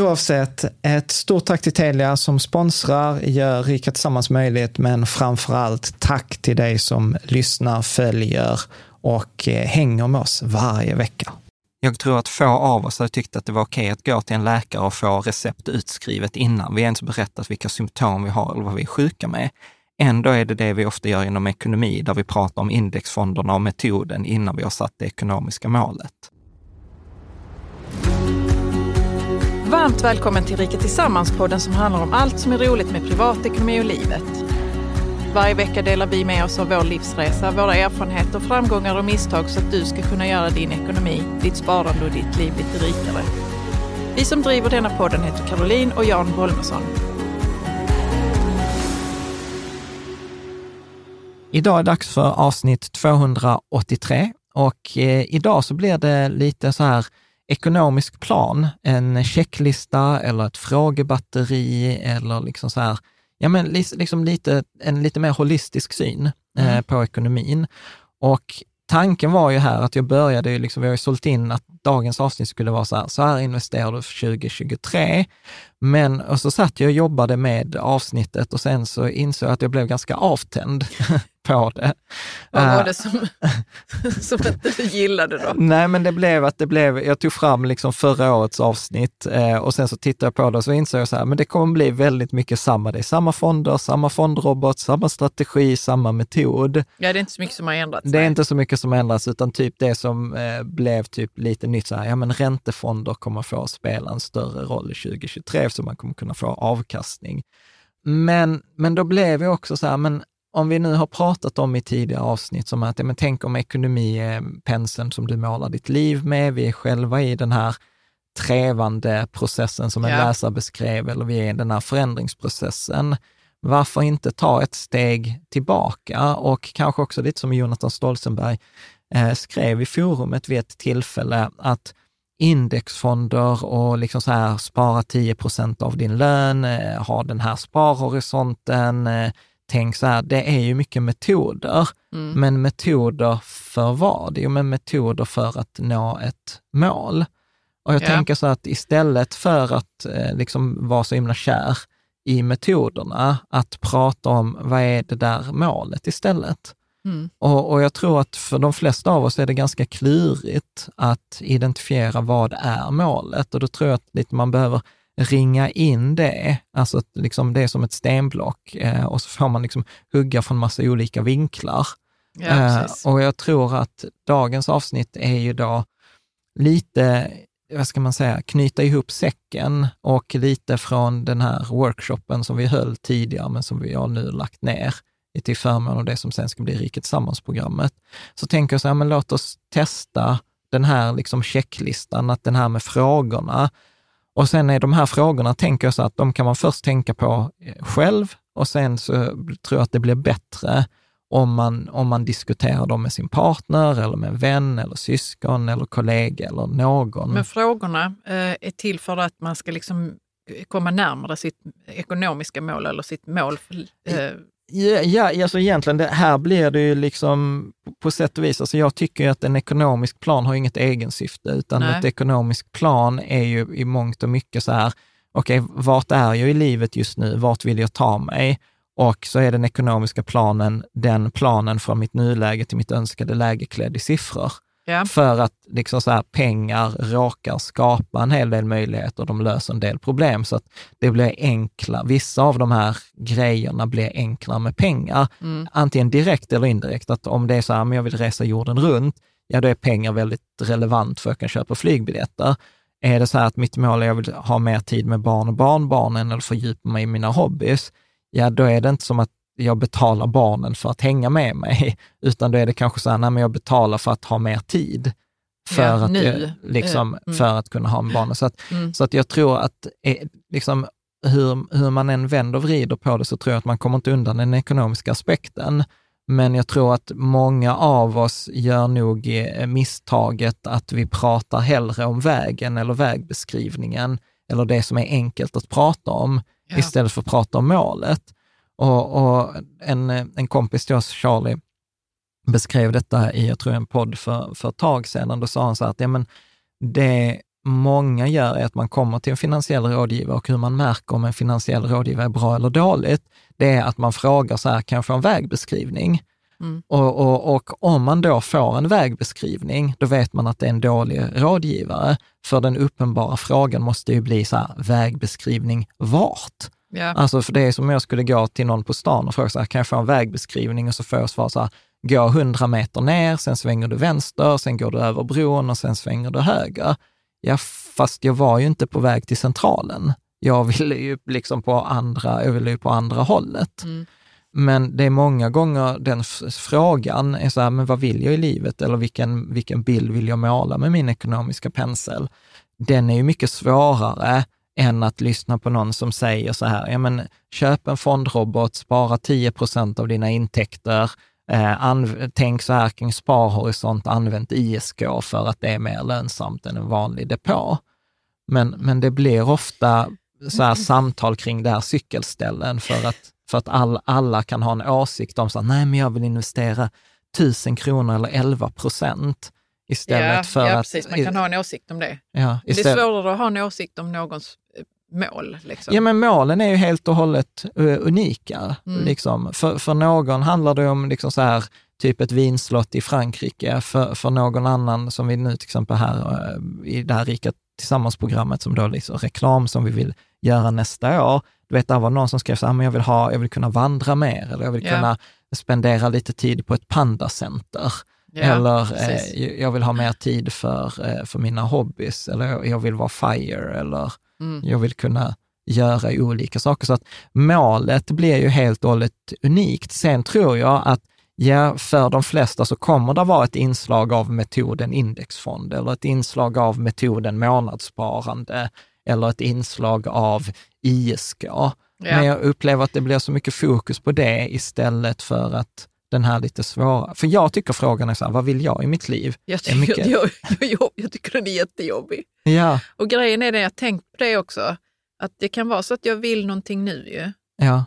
Oavsett, ett stort tack till Telia som sponsrar, gör Rika Tillsammans möjligt, men framför allt tack till dig som lyssnar, följer och eh, hänger med oss varje vecka. Jag tror att få av oss hade tyckt att det var okej att gå till en läkare och få recept utskrivet innan vi ens berättat vilka symptom vi har eller vad vi är sjuka med. Ändå är det det vi ofta gör inom ekonomi, där vi pratar om indexfonderna och metoden innan vi har satt det ekonomiska målet. Varmt välkommen till Rika Tillsammans-podden som handlar om allt som är roligt med privatekonomi och livet. Varje vecka delar vi med oss av vår livsresa, våra erfarenheter, framgångar och misstag så att du ska kunna göra din ekonomi, ditt sparande och ditt liv lite rikare. Vi som driver denna podden heter Caroline och Jan Bolmesson. Idag är det dags för avsnitt 283 och eh, idag så blir det lite så här ekonomisk plan, en checklista eller ett frågebatteri eller liksom så här, ja men liksom lite, en lite mer holistisk syn eh, mm. på ekonomin. Och tanken var ju här att jag började, liksom, vi har ju sålt in att dagens avsnitt skulle vara så här, så här investerar du för 2023. Men, och så satt jag och jobbade med avsnittet och sen så insåg jag att jag blev ganska avtänd på det. Vad var eh, det som, som inte du gillade då? Nej, men det blev att det blev, jag tog fram liksom förra årets avsnitt eh, och sen så tittade jag på det och så insåg jag så här, men det kommer bli väldigt mycket samma. Det är samma fonder, samma fondrobot, samma strategi, samma metod. Ja, det är inte så mycket som har ändrats. Det är nej. inte så mycket som har ändrats, utan typ det som eh, blev typ lite nytt, så här, ja men räntefonder kommer få spela en större roll i 2023, så man kommer kunna få avkastning. Men, men då blev jag också så här, men om vi nu har pratat om i tidigare avsnitt, som att, men tänk om ekonomi är penseln som du målar ditt liv med, vi är själva i den här trevande processen som en ja. läsare beskrev, eller vi är i den här förändringsprocessen. Varför inte ta ett steg tillbaka och kanske också lite som Jonathan Stolzenberg skrev i forumet vid ett tillfälle, att indexfonder och liksom så här spara 10 procent av din lön, eh, ha den här sparhorisonten, eh, tänk så här, det är ju mycket metoder. Mm. Men metoder för vad? Jo, men metoder för att nå ett mål. Och jag Ja. tänker så att istället för att eh, liksom vara så himla kär i metoderna, att prata om vad är det där målet istället. Mm. Och, och jag tror att för de flesta av oss är det ganska klurigt att identifiera vad är målet. Och då tror jag att lite man behöver ringa in det, alltså att liksom det är som ett stenblock eh, och så får man liksom hugga från massa olika vinklar. Ja, Eh, och jag tror att dagens avsnitt är ju då lite, vad ska man säga, knyta ihop säcken och lite från den här workshopen som vi höll tidigare, men som vi har nu lagt ner till förmån av det som sen ska bli Riket Tillsammans-programmet. Så tänker jag så här, men låt oss testa den här liksom checklistan, att den här med frågorna. Och sen är de här frågorna, tänker jag så att de kan man först tänka på eh, själv och sen så tror jag att det blir bättre om man, om man diskuterar dem med sin partner eller med en vän eller syskon eller kollega eller någon. Men frågorna eh, är till för att man ska liksom komma närmare sitt ekonomiska mål eller sitt mål. För, eh, Ja, ja alltså egentligen, det, här blir det ju liksom på sätt och vis, alltså jag tycker att en ekonomisk plan har inget egensyfte, utan Nej. ett ekonomisk plan är ju i mångt och mycket så här, okej, vart är jag i livet just nu? Vart vill jag ta mig? Och så är den ekonomiska planen den planen från mitt nuläge till mitt önskade läge klädd i siffror. Ja. För att liksom så här, pengar råkar skapa en hel del möjligheter och de löser en del problem. Så att det blir enkla, vissa av de här grejerna blir enklare med pengar. Mm. Antingen direkt eller indirekt. Att om det är så här, men jag vill resa jorden runt, ja då är pengar väldigt relevant för att jag kan köpa flygbiljetter. Är det så här att mitt mål är att jag vill ha mer tid med barn och barnbarnen eller fördjupa mig i mina hobbys, ja då är det inte som att jag betalar barnen för att hänga med mig, utan då är det kanske så här, nej men jag betalar för att ha mer tid. För, Ja, att, nu. jag, liksom, Eh, mm. för att kunna ha med barnen. Så att, Mm. så att jag tror att eh, liksom, hur, hur man än vänder och vrider på det så tror jag att man kommer inte undan den ekonomiska aspekten. Men jag tror att många av oss gör nog eh, misstaget att vi pratar hellre om vägen eller vägbeskrivningen eller det som är enkelt att prata om Ja. istället för att prata om målet. Och, och en, en kompis till oss, Charlie, beskrev detta i, jag tror en podd för, för ett tag sedan. Då sa han så här att ja, men det många gör är att man kommer till en finansiell rådgivare och hur man märker om en finansiell rådgivare är bra eller dåligt, det är att man frågar så här, kan jag få en vägbeskrivning? Mm. Och, och, och om man då får en vägbeskrivning, då vet man att det är en dålig rådgivare. För den uppenbara frågan måste ju bli så här, vägbeskrivning vart? Ja. Alltså för det är som om jag skulle gå till någon på stan och fråga så här, kan jag få en vägbeskrivning? Och så får jag svar så här, gå 100 meter ner, sen svänger du vänster, sen går du över bron och sen svänger du höger. Ja, fast jag var ju inte på väg till centralen. Jag ville ju liksom på andra, jag ville ju på andra hållet. Mm. Men det är många gånger den frågan är så här, men vad vill jag i livet? Eller vilken, vilken bild vill jag måla med min ekonomiska pensel? Den är ju mycket svårare än att lyssna på någon som säger så här, ja men köp en fondrobot, spara 10 procent av dina intäkter, eh, tänk så här kring sparhorisont, använd ISK för att det är mer lönsamt än en vanlig depå. Men, men det blir ofta så här samtal kring det här cykelställen för att, för att all, alla kan ha en åsikt om så här, nej men jag vill investera tusen kronor eller 11 procent istället ja, för ja, att... precis. Man kan ha en åsikt om det. ja, Det är istället, svårare att ha en åsikt om någons mål. Liksom. Ja, men målen är ju helt och hållet uh, unika. Mm. Liksom. För, för någon handlar det om liksom så här, typ ett vinslott i Frankrike. För, för någon annan, som vi nu till exempel här uh, i det här Rika Tillsammans-programmet, som då liksom reklam som vi vill göra nästa år. Du vet, där var någon som skrev så här, men jag vill, ha, jag vill kunna vandra mer, eller jag vill Ja. kunna spendera lite tid på ett pandacenter. Ja, eller eh, jag vill ha mer tid för, eh, för mina hobbys, eller jag vill vara FIRE, eller Mm. jag vill kunna göra olika saker. Så att målet blir ju helt och hållet unikt. Sen tror jag att ja, för de flesta så kommer det vara ett inslag av metoden indexfond eller ett inslag av metoden månadssparande eller ett inslag av ISK. Men Ja. jag upplever att det blir så mycket fokus på det istället för att den här lite svåra, för jag tycker frågan är så här, vad vill jag i mitt liv? Jag är tycker, mycket- jag, jag, jag tycker den är jättejobbig. Ja, Och grejen är det, jag tänkt på det också, att det kan vara så att jag vill någonting nu ju. ja,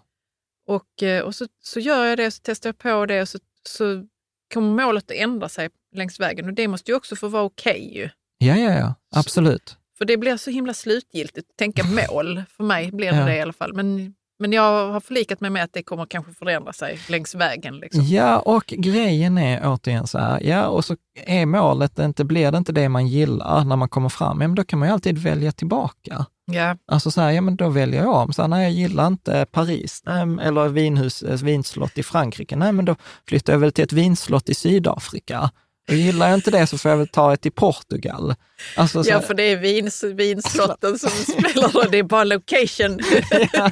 Och, eh, och så, så gör jag det, så testar jag på det och så, så kommer målet att ändra sig längs vägen. Och det måste ju också få vara okej ju. ja, ja, ja, absolut. För det blir så himla slutgiltigt att tänka mål. För mig blir det Ja. det i alla fall. Men, men jag har förlikat mig med att det kommer kanske förändra sig längs vägen. Liksom. Ja, och grejen är återigen så här, ja, och så är målet inte, blir det inte det man gillar när man kommer fram, ja, men då kan man ju alltid välja tillbaka. Ja, Alltså så här, ja men då väljer jag om. Så här, nej, jag gillar inte Paris nej, eller vinhus, eh, vinslott i Frankrike. Nej, men då flyttar jag väl till ett vinslott i Sydafrika. Och gillar jag inte det så får jag väl ta ett i Portugal. Alltså, så ja för det är vins, vinslotten som spelar roll. Det är bara location. ja.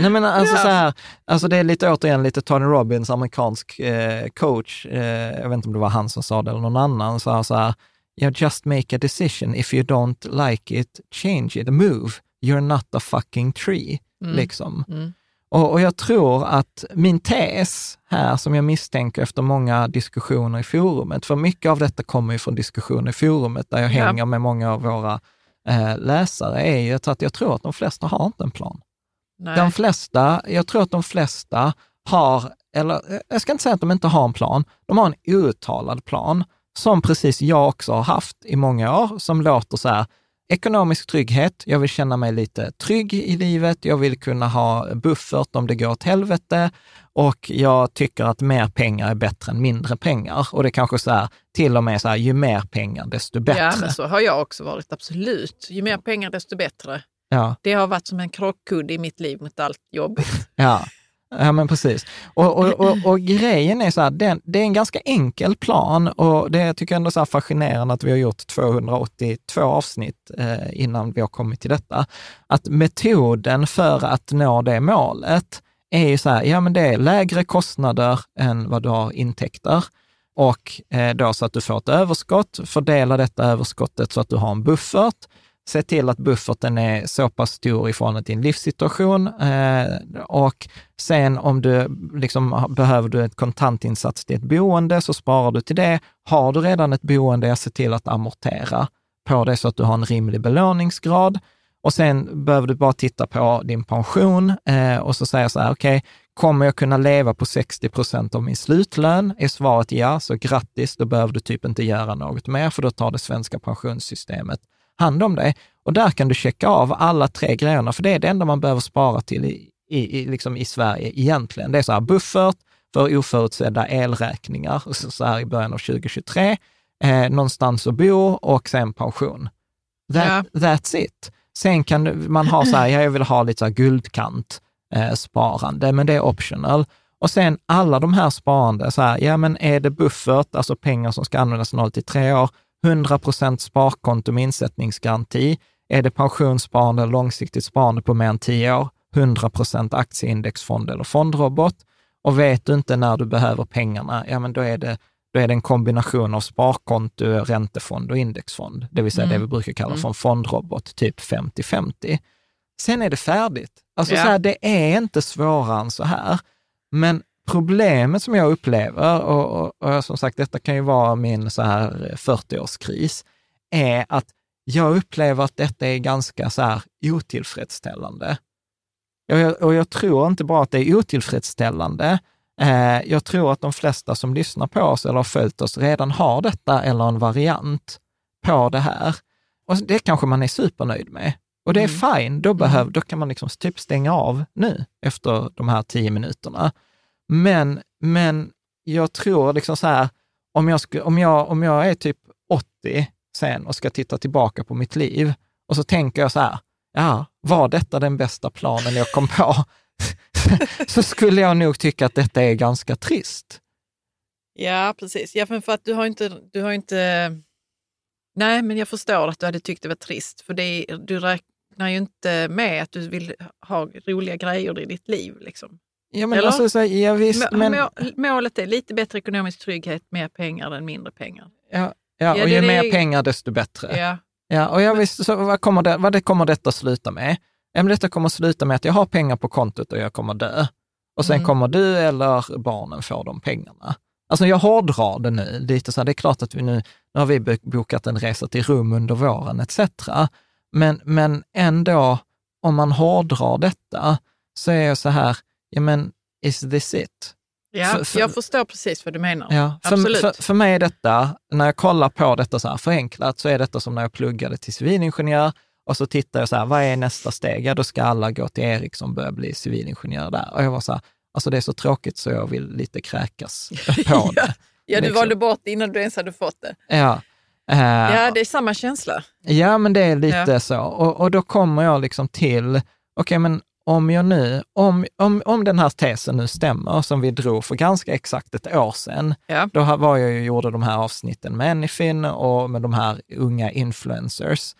Nej men alltså Ja. så här, alltså det är lite återigen lite Tony Robbins, amerikansk eh, coach, eh, jag vet inte om det var han som sa det eller någon annan, sa så här, yeah, just make a decision, if you don't like it, change it, move, you're not a fucking tree, liksom. Mm. Och, och jag tror att min tes här, som jag misstänker efter många diskussioner i forumet, för mycket av detta kommer ju från diskussioner i forumet, där jag Ja. hänger med många av våra eh, läsare, är ju att jag tror att de flesta har inte en plan. Nej. De flesta, jag tror att de flesta har, eller jag ska inte säga att de inte har en plan, de har en outtalad plan, som precis jag också har haft i många år, som låter så här, ekonomisk trygghet, jag vill känna mig lite trygg i livet, jag vill kunna ha buffert om det går åt helvete och jag tycker att mer pengar är bättre än mindre pengar. Och det kanske så här, till och med så här, ju mer pengar desto bättre. Ja, men så har jag också varit, absolut. Ju mer pengar desto bättre. Ja. Det har varit som en krockkudde i mitt liv mot allt jobbigt. Ja, ja men precis. Och, och, och, och grejen är så här, den, det är en ganska enkel plan och det tycker jag ändå är fascinerande att vi har gjort 282 avsnitt eh, innan vi har kommit till detta. Att metoden för att nå det målet är ju så här, ja men det är lägre kostnader än vad du har intäkter och eh, då så att du får ett överskott, fördela detta överskottet så att du har en buffert, se till att bufferten är så pass stor i förhållande till din livssituation eh, och sen om du liksom behöver du ett kontantinsats till ett boende så sparar du till det. Har du redan ett boende, se till att amortera på det så att du har en rimlig belåningsgrad. Och sen behöver du bara titta på din pension eh, och så säga så här, okej, kommer jag kunna leva på 60 procent av min slutlön? Är svaret ja, så grattis, då behöver du typ inte göra något mer, för då tar det svenska pensionssystemet hand om dig. Och där kan du checka av alla tre grejerna, för det är det enda man behöver spara till i, i, i, liksom i Sverige egentligen. Det är så här buffert för oförutsedda elräkningar, så så här i början av 2023, eh, någonstans att bo och sen pension. That, That's it. Sen kan man ha så här, ja, jag vill ha lite så här guldkant eh, sparande, men det är optional. Och sen alla de här sparande, så här, ja men är det buffert, alltså pengar som ska användas 0 till 3 år, 100 procent sparkonto med insättningsgaranti. Är det pensionssparande, långsiktigt sparande på mer än 10 år, 100 procent aktieindexfond eller fondrobot. Och vet du inte när du behöver pengarna, ja men då är det, då är det en kombination av sparkonto, räntefond och indexfond, det vill säga det vi brukar kalla för en fondrobot, typ 50-50. Sen är det färdigt. Alltså Ja. så här, det är inte svårare än så här. Men problemet som jag upplever, och, och, och som sagt, detta kan ju vara min så här 40-årskris, är att jag upplever att detta är ganska så här otillfredsställande. Och jag, och jag tror inte bara att det är otillfredsställande, eh, jag tror att de flesta som lyssnar på oss eller har följt oss redan har detta eller en variant på det här. Och det kanske man är supernöjd med. Och det är fine, då, behöv, då kan man liksom typ stänga av nu efter de här tio minuterna. Men, men jag tror liksom så här, om jag, sku, om, jag, om jag är typ 80 sen och ska titta tillbaka på mitt liv och så tänker jag så här, ja, var detta den bästa planen jag kom på? så skulle jag nog tycka att detta är ganska trist. Ja, precis. Ja, för att du har inte... Du har inte nej, men jag förstår att du hade tyckt det var trist. För det är, du räknar ju inte med att du vill ha roliga grejer i ditt liv. Liksom. Ja, men Eller? alltså, så, ja, visst, Må- men, må- Målet är lite bättre ekonomisk trygghet, mer pengar än mindre pengar. ja, ja, Ja, och ju mer är- pengar desto bättre. Ja, Ja, och jag visste, så vad, kommer det, vad det kommer detta sluta med? Ja, men detta kommer sluta med att jag har pengar på kontot och jag kommer dö. och sen Mm. kommer du eller barnen få de pengarna. Alltså jag hårdrar det nu, lite så här, det är klart att vi nu, nu har vi bo- bokat en resa till Rom under våren etc. Men, men ändå, om man hårdrar detta, så är jag så här, ja men is this it? Ja, För- för- jag förstår precis vad du menar. Ja, Absolut. för, för, för mig är detta, när jag kollar på detta så här förenklat, så är detta som när jag pluggade till civilingenjör och så tittar jag så här, vad är nästa steg? Ja, då ska alla gå till Ericsson och börja bli civilingenjör där. Och jag var så här, alltså det är så tråkigt så jag vill lite kräkas på det. Ja, du Liksom. valde bort det innan du ens hade fått det. Ja. Eh, Ja, det är samma känsla. Ja, men det är lite Ja. så. Och, och då kommer jag liksom till, okej, men om jag nu, om, om, om den här tesen nu stämmer, som vi drog för ganska exakt ett år sedan, Ja. då var jag ju gjorde de här avsnitten med Anyfin och med de här unga influencers.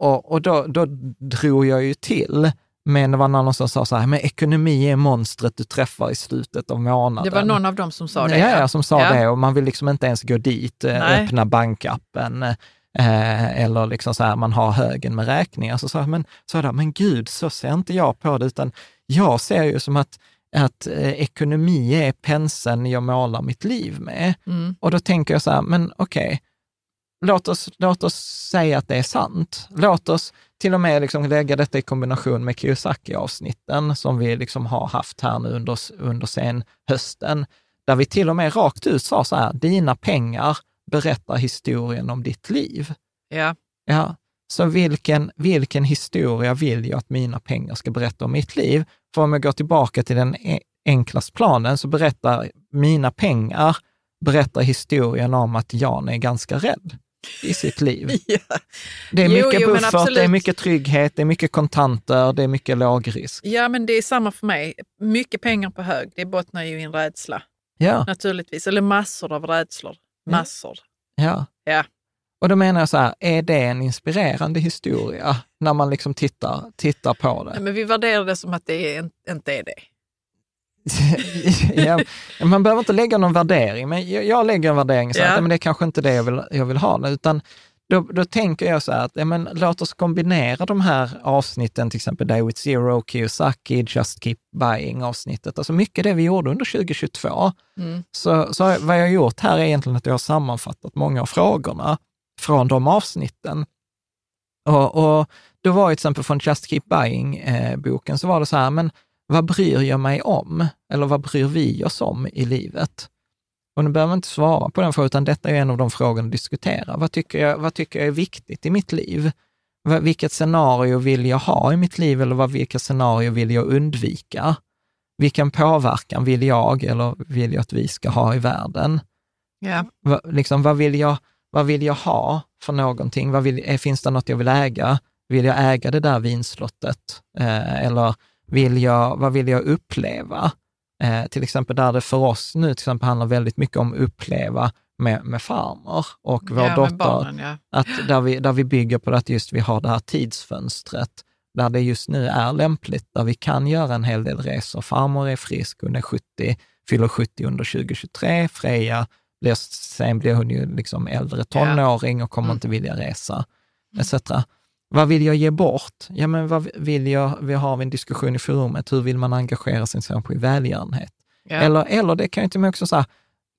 Och, och då, då drog jag ju till, men det var någon som sa så här, men ekonomi är monstret du träffar i slutet av månaden. Det var någon av dem som sa det. Ja, ja, som sa Ja. det och man vill liksom inte ens gå dit, eh, Nej. öppna bankappen eh, eller liksom så här, man har högen med räkningar. Så sa jag, men, så jag, men gud, så ser inte jag på det, utan jag ser ju som att, att eh, ekonomi är penseln jag målar mitt liv med. Mm. Och då tänker jag så här, men okej, låt, oss, låt oss säga att det är sant. Låt oss till och med liksom lägga detta i kombination med Kiyosaki-avsnitten som vi liksom har haft här nu under, under sen hösten, där vi till och med rakt ut sa så här, dina pengar berättar historien om ditt liv. Ja. Ja, så vilken, vilken historia vill jag att mina pengar ska berätta om mitt liv? För om jag går tillbaka till den e- enklaste planen så berättar mina pengar berättar historien om att Jan är ganska rädd i sitt liv. Ja. Det är Jo, mycket jo, buffert, det är mycket trygghet, det är mycket kontanter, det är mycket lågrisk. ja, men det är samma för mig. Mycket pengar på hög, det bottnar ju i en rädsla Ja, naturligtvis. Eller massor av rädslor. Massor. ja. Ja. Och då menar jag så här, är det en inspirerande historia när man liksom tittar, tittar på det? Nej, Men vi värderar det som att det är, inte är det. ja, man behöver inte lägga någon värdering, men jag, jag lägger en värdering så Ja. att men det är kanske inte det jag vill, jag vill ha, utan då, då tänker jag så här att ja, men låt oss kombinera de här avsnitten, till exempel Day with Zero, Kiyosaki, Just Keep Buying avsnittet, alltså mycket det vi gjorde under 2022. Mm. Så, så vad jag har gjort här är egentligen att jag har sammanfattat många av frågorna från de avsnitten. Och, och då var ju till exempel från Just Keep Buying-boken, så var det så här, men vad bryr jag mig om? Eller vad bryr vi oss om i livet? Och nu behöver man inte svara på den frågan, utan detta är en av de frågorna att diskutera. Vad tycker jag, vad tycker jag är viktigt i mitt liv? Vilket scenario vill jag ha i mitt liv eller vad, vilka scenario vill jag undvika? Vilken påverkan vill jag eller vill jag att vi ska ha i världen? Ja. Va, liksom, vad, vill jag, vad vill jag ha för någonting? Vad vill, eh, finns det något jag vill äga? Vill jag äga det där vinslottet? Eh, eller vill jag, vad vill jag uppleva? Eh, till exempel där det för oss nu till exempel handlar väldigt mycket om uppleva med, med farmor och vår ja, dotter. barnen, ja. Att där, vi, där vi bygger på att just vi har det här tidsfönstret, där det just nu är lämpligt, där vi kan göra en hel del resor. Farmor är frisk, hon är 70, fyller 70 under 2023. Freja, blir, sen blir hon ju liksom äldre tonåring och kommer Mm. inte vilja resa, etc. Vad vill jag ge bort? Ja, men vad vill jag, vi har en diskussion i forumet, hur vill man engagera sig till exempel i välgörenhet? Ja. Eller, eller det kan ju till och med också säga,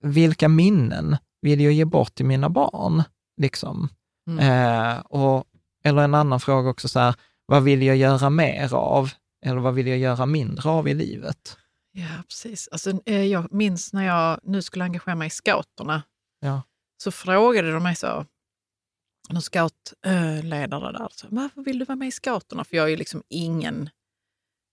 vilka minnen vill jag ge bort till mina barn? Liksom. Mm. Eh, och, eller en annan fråga också, så här, vad vill jag göra mer av? Eller vad vill jag göra mindre av i livet? Ja, precis. Alltså, eh, jag minns när jag nu skulle engagera mig i scouterna, Ja. så frågade de mig så, någon scoutledare där, så, varför vill du vara med i scouterna? För jag har ju liksom ingen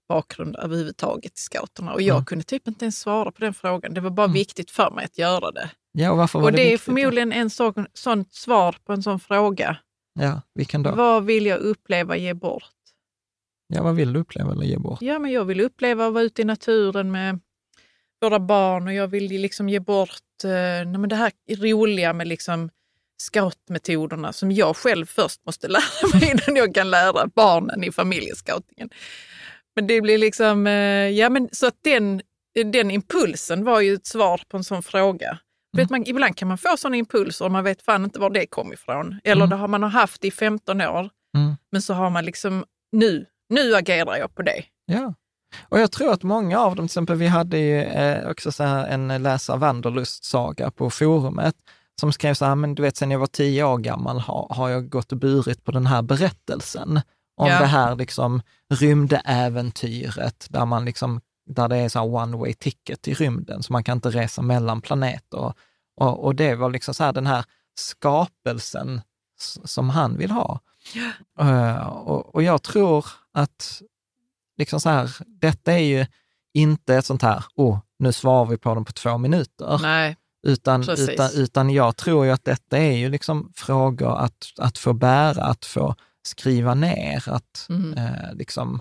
bakgrund överhuvudtaget i scouterna och jag Mm. kunde typ inte ens svara på den frågan. Det var bara Mm. viktigt för mig att göra det. Ja, och varför var och det, det är viktigt då? förmodligen en sån, sånt svar på en sån fråga. Ja, vilken då? Vad vill jag uppleva ge bort? Ja, vad vill du uppleva eller ge bort? Ja, men jag vill uppleva att vara ute i naturen med våra barn och jag vill liksom ge bort eh, nej, men det här roliga med liksom scoutmetoderna som jag själv först måste lära mig innan jag kan lära barnen i familjescoutingen. Men det blir liksom, eh, ja men så att den, den impulsen var ju ett svar på en sån fråga. Vet man, ibland kan man få sådana impulser och man vet fan inte var det kom ifrån. Eller Mm. det har man haft i 15 år, Mm. men så har man liksom nu, nu agerar jag på det. Ja. Och jag tror att många av dem, till exempel vi hade ju eh, också så här en läsare Wanderlust-saga på forumet, som skrev så här, men du vet, sen jag var tio år gammal har, har jag gått och burit på den här berättelsen om Ja. det här liksom rymdäventyret, där man liksom, där det är så här one way ticket i rymden, så man kan inte resa mellan planeter. Och, och det var liksom så här den här skapelsen som han vill ha. Eh, och, och jag tror att liksom så här, detta är ju inte ett sånt här, oh, nu svarar vi på dem på två minuter. Nej, Utan, Precis. utan, utan jag tror ju att detta är ju liksom frågor att, att få bära, att få skriva ner, att Mm. eh, liksom...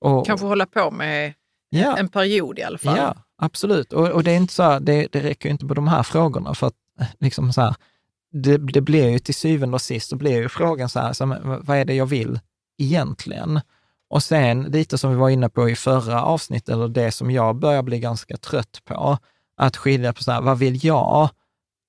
Och, kanske hålla på med ja, en period i alla fall. ja, absolut. Och, och det är inte så här, det, det räcker ju inte på de här frågorna, för att eh, liksom så här, det, det blir ju till syvende och sist, så blir ju frågan så här, så, vad är det jag vill egentligen? Och sen lite som vi var inne på i förra avsnittet, eller det som jag börjar bli ganska trött på, att skilja på så här, vad vill jag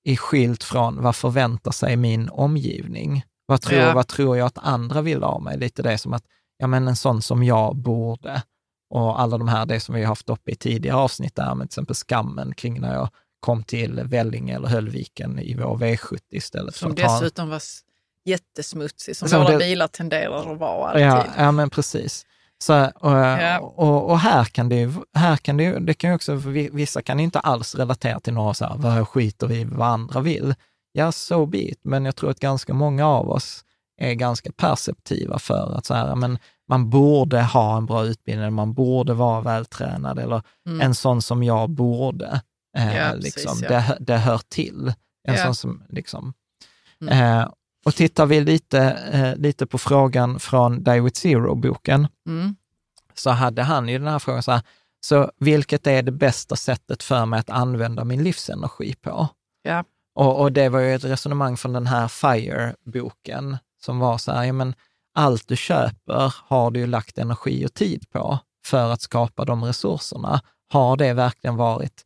i skilt från vad förväntar sig min omgivning? Vad tror, Ja. vad tror jag att andra vill av mig? Lite det som att, ja men en sån som jag borde. Och alla de här, det som vi har haft uppe i tidigare avsnitt där, med till exempel skammen kring när jag kom till Vellinge eller Höllviken i vår V70 istället Som för att ta... dessutom var s- jättesmutsig, som Som våra det- bilar tenderar att vara alltid. Ja, ja men precis. Så, och, Ja. och, och här kan det ju, här kan det det kan ju också, vi- vissa kan ju inte alls relatera till några så här, vad skiter i vad andra vill. Ja, so be it, men jag tror att ganska många av oss är ganska perceptiva för att så här, men man borde ha en bra utbildning, man borde vara vältränad eller Mm. en sån som jag borde. Eh, Ja, precis, liksom, ja. det, det hör till. En sån som, liksom. Mm. Eh, och tittar vi lite, eh, lite på frågan från Die with Zero-boken, Mm. så hade han ju den här frågan så här, så vilket är det bästa sättet för mig att använda min livsenergi på? Ja. Och, och det var ju ett resonemang från den här FIRE-boken som var så här, ja men allt du köper har du ju lagt energi och tid på för att skapa de resurserna. Har det verkligen varit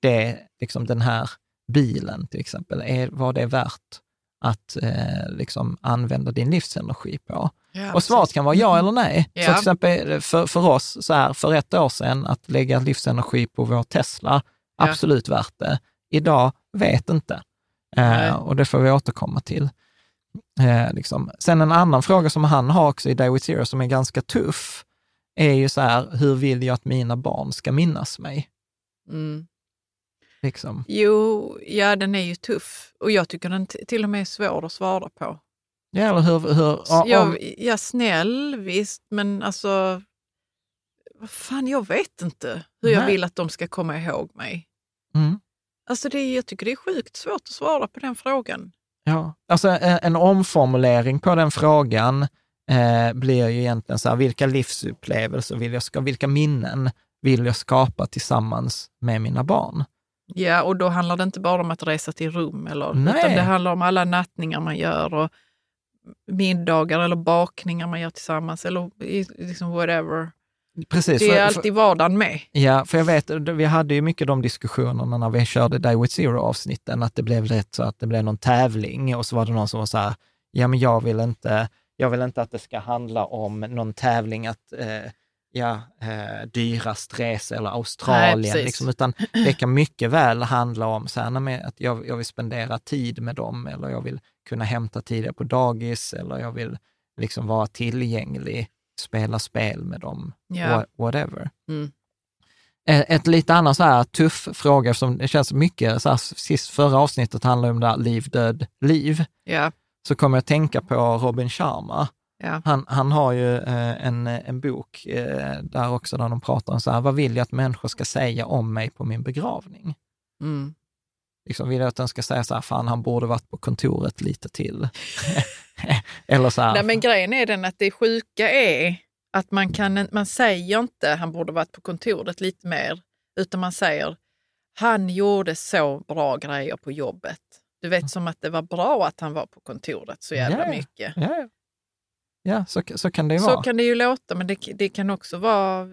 det, liksom den här bilen till exempel, är, var det värt att eh, liksom använda din livsenergi på? Ja, Och svaret precis. kan vara ja eller nej. Ja. Så till exempel för, för oss, så här, för ett år sedan, att lägga livsenergi på vår Tesla, Ja. absolut värt det. Idag, vet inte. Eh, och det får vi återkomma till. Eh, liksom. Sen en annan fråga som han har också i Day with Zero, som är ganska tuff, är ju så här, hur vill jag att mina barn ska minnas mig? Mm. Liksom. Jo, ja den är ju tuff. Och jag tycker den till och med är svår att svara på. Ja, eller hur, hur, jag, ja, snäll visst, men alltså... Vad fan, jag vet inte hur jag Nej. vill att de ska komma ihåg mig. mm. Alltså det, jag tycker det är sjukt svårt att svara på den frågan. Ja, alltså en, en omformulering på den frågan eh, blir ju egentligen så här, vilka livsupplevelser vill jag ska, vilka minnen vill jag skapa tillsammans med mina barn? Ja, och då handlar det inte bara om att resa till rum, eller, Nej. utan det handlar om alla nattningar man gör och middagar eller bakningar man gör tillsammans eller liksom whatever. Precis. Det är för- alltid vardagen med. Ja, för jag vet, vi hade ju mycket de diskussionerna när vi körde Die with Zero-avsnitten, att det blev lätt så att det blev någon tävling och så var det någon som var så här, ja men jag vill inte, jag vill inte att det ska handla om någon tävling att, eh, ja, eh, dyrast resa eller Australien, Nej, liksom, utan det kan mycket väl handla om så här, att jag, jag vill spendera tid med dem eller jag vill kunna hämta tidigare på dagis eller jag vill liksom vara tillgänglig, spela spel med dem, wha- whatever. Mm. Eh, Ett lite annat så här tuff fråga, som det känns mycket, så här, sist förra avsnittet handlade om det här liv, död, liv, Ja, så kommer jag att tänka på Robin Sharma. Ja. Han, han har ju eh, en, en bok eh, där också där de pratar om så här, vad vill jag att människor ska säga om mig på min begravning? Mm. Liksom vill jag att den ska säga så här, fan han borde varit på kontoret lite till. Eller så här, Nej, men grejen är den att det sjuka är att man, kan, man säger inte han borde varit på kontoret lite mer, utan man säger han gjorde så bra grejer på jobbet. Du vet som att det var bra att han var på kontoret så jävla ja. mycket. ja, ja. så, så kan det ju Så vara. kan det ju låta, men det, det kan också vara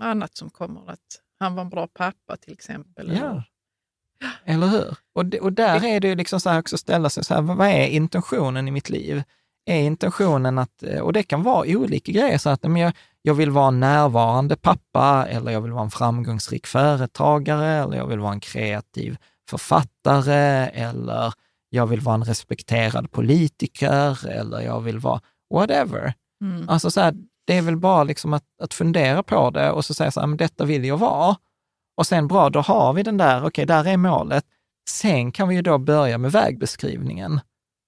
annat som kommer. Att han var en bra pappa till exempel. Ja. eller- Eller hur? Och, det, och där är det ju liksom så här också ställa sig så här, vad vad är intentionen i mitt liv? är intentionen att, och det kan vara olika grejer, så att men jag, jag vill vara en närvarande pappa, eller jag vill vara en framgångsrik företagare, eller jag vill vara en kreativ författare, eller jag vill vara en respekterad politiker, eller jag vill vara whatever. Mm. Alltså så här, det är väl bara liksom att, att fundera på det och så säga så här, men detta vill jag vara. Och sen bra, då har vi den där, okej, okay, där är målet. Sen kan vi ju då börja med vägbeskrivningen.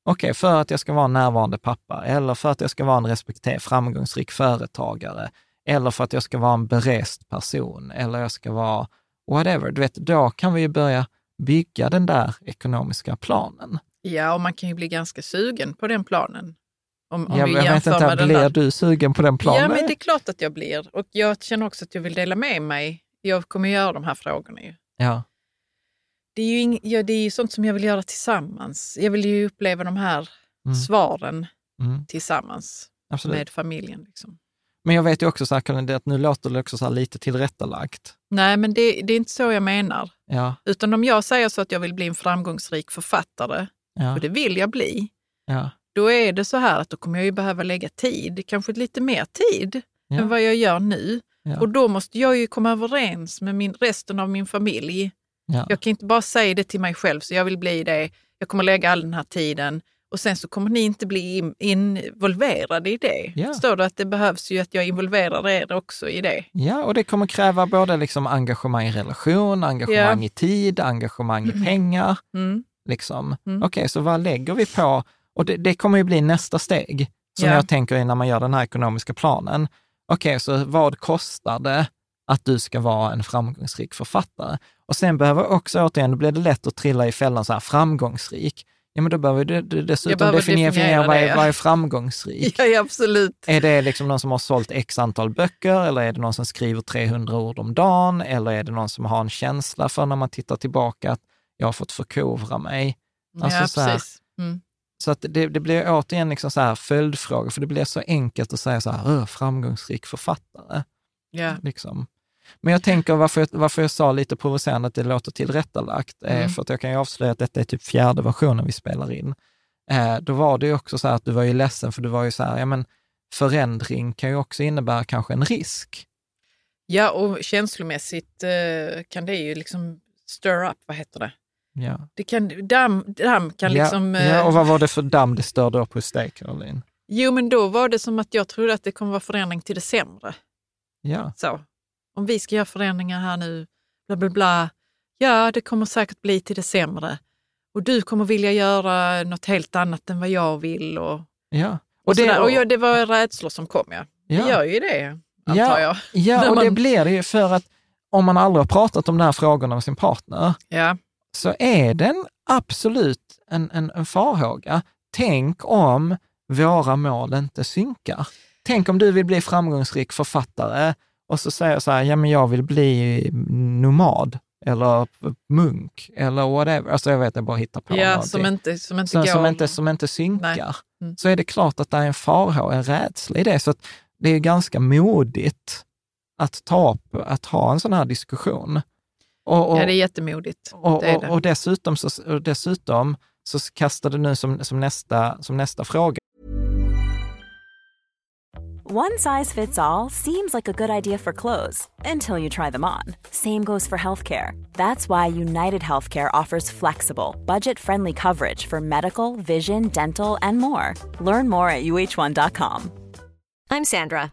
Okej, okay, för att jag ska vara en närvarande pappa, eller för att jag ska vara en respekterad, framgångsrik företagare, eller för att jag ska vara en berest person, eller jag ska vara whatever. Du vet, då kan vi ju börja bygga den där ekonomiska planen. Ja, och man kan ju bli ganska sugen på den planen. Om, om ja, vi jag vet inte, blir du sugen på den planen? Ja, men det är klart att jag blir. Och jag känner också att jag vill dela med mig. Jag kommer göra de här frågorna ju. Ja. Det är ju, ing, ja, det är ju sånt som jag vill göra tillsammans. Jag vill ju uppleva de här mm. svaren mm. tillsammans Absolut. med familjen. Liksom. Men jag vet ju också så här, att nu låter det också så lite tillrättalagt. Nej, men det, det, är inte så jag menar. Ja. Utan om jag säger så att jag vill bli en framgångsrik författare, ja. och det vill jag bli, ja. Då är det så här att då kommer jag ju behöva lägga tid, kanske lite mer tid ja. än vad jag gör nu. Och då måste jag ju komma överens med min, resten av min familj. Jag kan inte bara säga det till mig själv, så jag vill bli det, jag kommer lägga all den här tiden och sen så kommer ni inte bli involverade i det. Ja. Förstår du att det behövs ju att jag involverar er också i det? Ja, och det kommer kräva både liksom engagemang i relation, engagemang ja. i tid, engagemang i mm. pengar. Mm. Liksom. Mm. Okej, okay, så vad lägger vi på? Och det, det kommer ju bli nästa steg, som ja. jag tänker när man gör den här ekonomiska planen. Okej, okay, så vad kostar det att du ska vara en framgångsrik författare? Och sen behöver också, återigen, då blir det lätt att trilla i fällan så här, framgångsrik. Ja, men då behöver du, dessutom definiera, definiera vad, är, vad är framgångsrik. Ja, absolut. Är det liksom någon som har sålt x antal böcker eller är det någon som skriver 300 ord om dagen eller är det någon som har en känsla för när man tittar tillbaka att jag har fått förkovra mig? Alltså, ja, så här. Mm. Så att det, det blir återigen liksom så här följdfrågor, för det blir så enkelt att säga så här, framgångsrik författare. Ja. Liksom. Men jag tänker varför jag, varför jag sa lite provocerande att det låter tillrättalagt, mm. är för att jag kan ju avslöja att detta är typ fjärde versionen vi spelar in. Eh, då var det ju också så här att du var ju ledsen, för du var ju så här, ja men förändring kan ju också innebära kanske en risk. Ja, och känslomässigt eh, kan det ju liksom stir up, vad heter det? Ja. Det kan, damm, damm kan ja, liksom... Eh, ja, och vad var det för damm det störde upp hos dig, Caroline? Jo, men då var det som att jag trodde att det kommer vara förändring till det sämre. Ja. Så om vi ska göra förändringar här nu, bla bla bla. Ja, det kommer säkert bli till det sämre. Och du kommer vilja göra något helt annat än vad jag vill. Och, ja. och, och, det, och ja, det var rädslor som kom, ja. ja. Det gör ju det, antar ja, jag. Ja, och man... det blir det ju för att om man aldrig har pratat om de här frågorna med sin partner, ja. Så är den absolut en, en, en farhåga. Tänk om våra mål inte synkar. Tänk om du vill bli framgångsrik författare och så säger jag så här, ja men jag vill bli nomad eller munk eller whatever. Alltså jag vet, jag bara hittar på ja, någonting. Som inte, som inte, går... som inte, som inte synkar. Mm. Så är det klart att det är en farhåga, en rädsla i det. Så det är ganska modigt att ta upp, att ha en sån här diskussion. Och, och, ja, det är jättemodigt. Och, det är det. och, dessutom, så, och dessutom så kastar du nu som, som, nästa, som nästa fråga One size fits all seems like a good idea for clothes until you try them on. Same goes for healthcare. That's why United Healthcare offers flexible, budget friendly coverage for medical, vision, dental, and more. Learn more at uh1.com. I'm Sandra,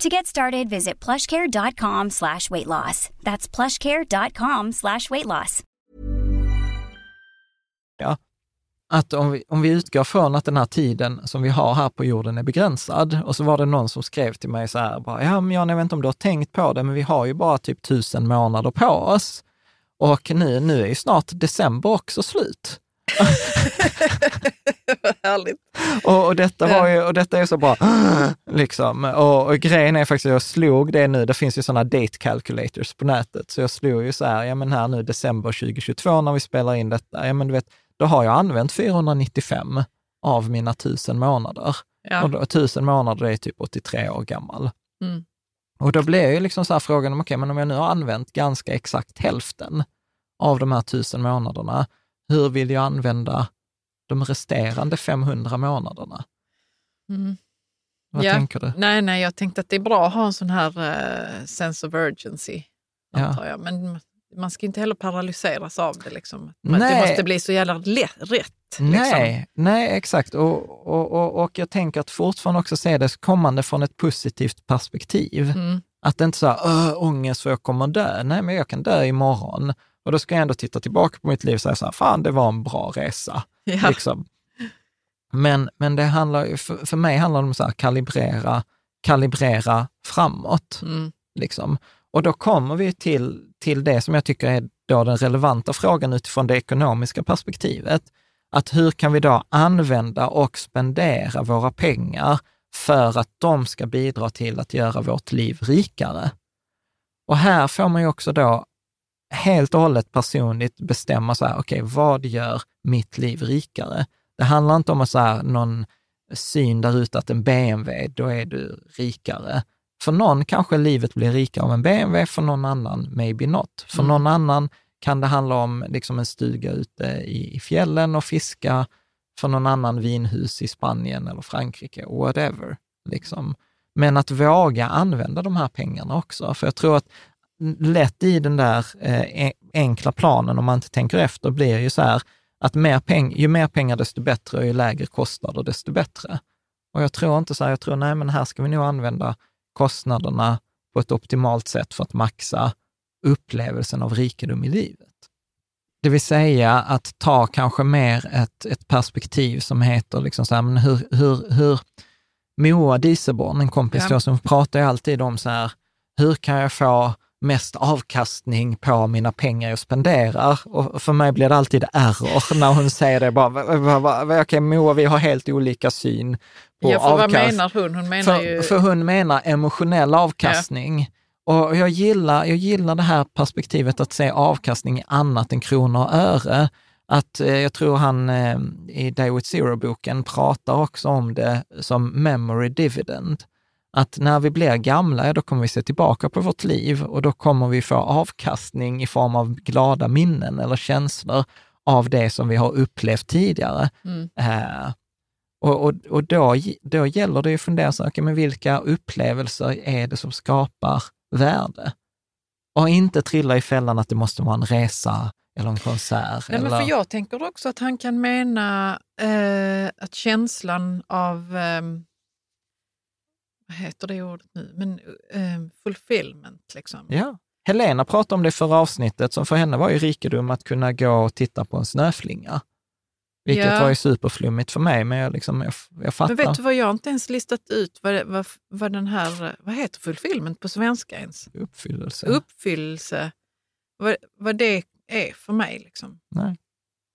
To get started, visit plushcare.com slash weight loss. That's plushcare.com slash weight loss. Ja. Att om vi, om vi utgår från att den här tiden som vi har här på jorden är begränsad, och så var det någon som skrev till mig så här, bara, ja men Jan, jag vet inte om du har tänkt på det, men vi har ju bara typ tusen månader på oss. Och nu, nu är ju snart december också slut. Härligt. Och, och, detta var ju, och detta är så bra, liksom. Och, och grejen är faktiskt, jag slog det nu, det finns ju sådana date calculators på nätet, så jag slog ju så här, ja men här nu december 2022 när vi spelar in detta, ja men du vet, då har jag använt 495 av mina tusen månader. Ja. Och då, tusen månader är typ 83 år gammal. Mm. Och då blir ju liksom så här frågan, okej, okay, men om jag nu har använt ganska exakt hälften av de här tusen månaderna, hur vill jag använda de resterande 500 månaderna? Mm. Vad Ja. tänker du? Nej, nej, jag tänkte att det är bra att ha en sån här eh, sense of urgency, Ja. antar jag. Men man ska inte heller paralyseras av det. Liksom. Nej. Det måste bli så jävla lätt, rätt. Liksom. Nej, nej, exakt. Och, och, och, och jag tänker att fortfarande också se det kommande från ett positivt perspektiv. Mm. Att det inte så här, "Åh, ångest för jag kommer dö. Nej, men jag kan dö imorgon. Och då ska jag ändå titta tillbaka på mitt liv och säga så här, fan det var en bra resa. Ja. Liksom. Men, men det handlar, för, för mig handlar det om så här, kalibrera, kalibrera framåt. Mm. Liksom. Och då kommer vi till, till det som jag tycker är då den relevanta frågan utifrån det ekonomiska perspektivet. Att hur kan vi då använda och spendera våra pengar för att de ska bidra till att göra vårt liv rikare? Och här får man ju också då helt och hållet personligt bestämma så här, okej, vad gör mitt liv rikare? Det handlar inte om att så här, någon syn där ute att en BMW, då är du rikare. För någon kanske livet blir rikare av en BMW, för någon annan maybe not. För Mm. någon annan kan det handla om liksom en stuga ute i, i fjällen och fiska, för någon annan vinhus i Spanien eller Frankrike, whatever. Liksom. Men att våga använda de här pengarna också, för jag tror att lätt i den där eh, en- enkla planen, om man inte tänker efter, blir ju så här att mer peng, ju mer pengar desto bättre och ju lägre kostnader desto bättre. Och jag tror inte så här, jag tror nej men här ska vi nog använda kostnaderna på ett optimalt sätt för att maxa upplevelsen av rikedom i livet. Det vill säga att ta kanske mer ett, ett perspektiv som heter liksom så här, men hur, hur, hur Moa Dieselborn, en kompis Ja. till oss, som pratar ju alltid om så här, hur kan jag få mest avkastning på mina pengar jag spenderar? Och för mig blir det alltid error när hon säger det. Bara, "Va- va- va- va- Okej, Moa, vi har helt olika syn på Ja, för vad avkast- menar hon? Hon menar för, ju... för hon menar emotionell avkastning. Och jag gillar, jag gillar det här perspektivet att se avkastning i annat än kronor och öre. Att eh, jag tror han eh, i Day with Zero-boken pratar också om det som memory dividend. Att när vi blir gamla, då kommer vi se tillbaka på vårt liv och då kommer vi få avkastning i form av glada minnen eller känslor av det som vi har upplevt tidigare. Mm. Eh, och och, och då, då gäller det ju att fundera, så, okay, men vilka upplevelser är det som skapar värde? Och inte trilla i fällan att det måste vara en resa eller en konsert. Nej, men eller, för jag tänker också att han kan mena eh, att känslan av, ehm, vad heter det ordet nu, men eh, fulfillment liksom. ja. Helena pratade om det förra avsnittet, som för henne var ju rikedom att kunna gå och titta på en snöflinga. Vilket Ja. var ju superflummigt för mig, men jag, liksom, jag, jag fattar. Men vet du vad, jag har inte ens listat ut vad, vad, vad den här, vad heter fulfillment på svenska ens? Uppfyllelse. Uppfyllelse, vad, vad det är för mig. Liksom. Nej.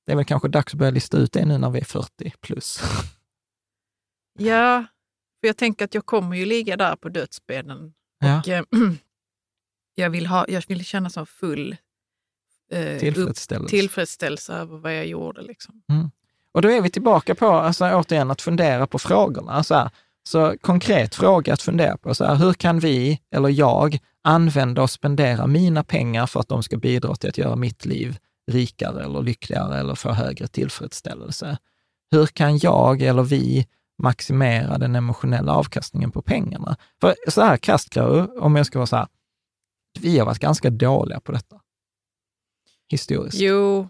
Det är väl kanske dags att börja lista ut det nu när vi är 40 plus. Ja, för jag tänker att jag kommer ju ligga där på dödsbädden Ja. och eh, jag, vill ha, jag vill känna så full eh, upp- Tillfredsställelse. tillfredsställelse över vad jag gjorde. Liksom. Och då är vi tillbaka på, alltså återigen, att fundera på frågorna. Så, här, så konkret fråga att fundera på, så här, hur kan vi, eller jag, använda och spendera mina pengar för att de ska bidra till att göra mitt liv rikare eller lyckligare eller få högre tillfredsställelse? Hur kan jag eller vi maximera den emotionella avkastningen på pengarna? För så här krasst, om jag ska vara så här, vi har varit ganska dåliga på detta. Historiskt. Jo,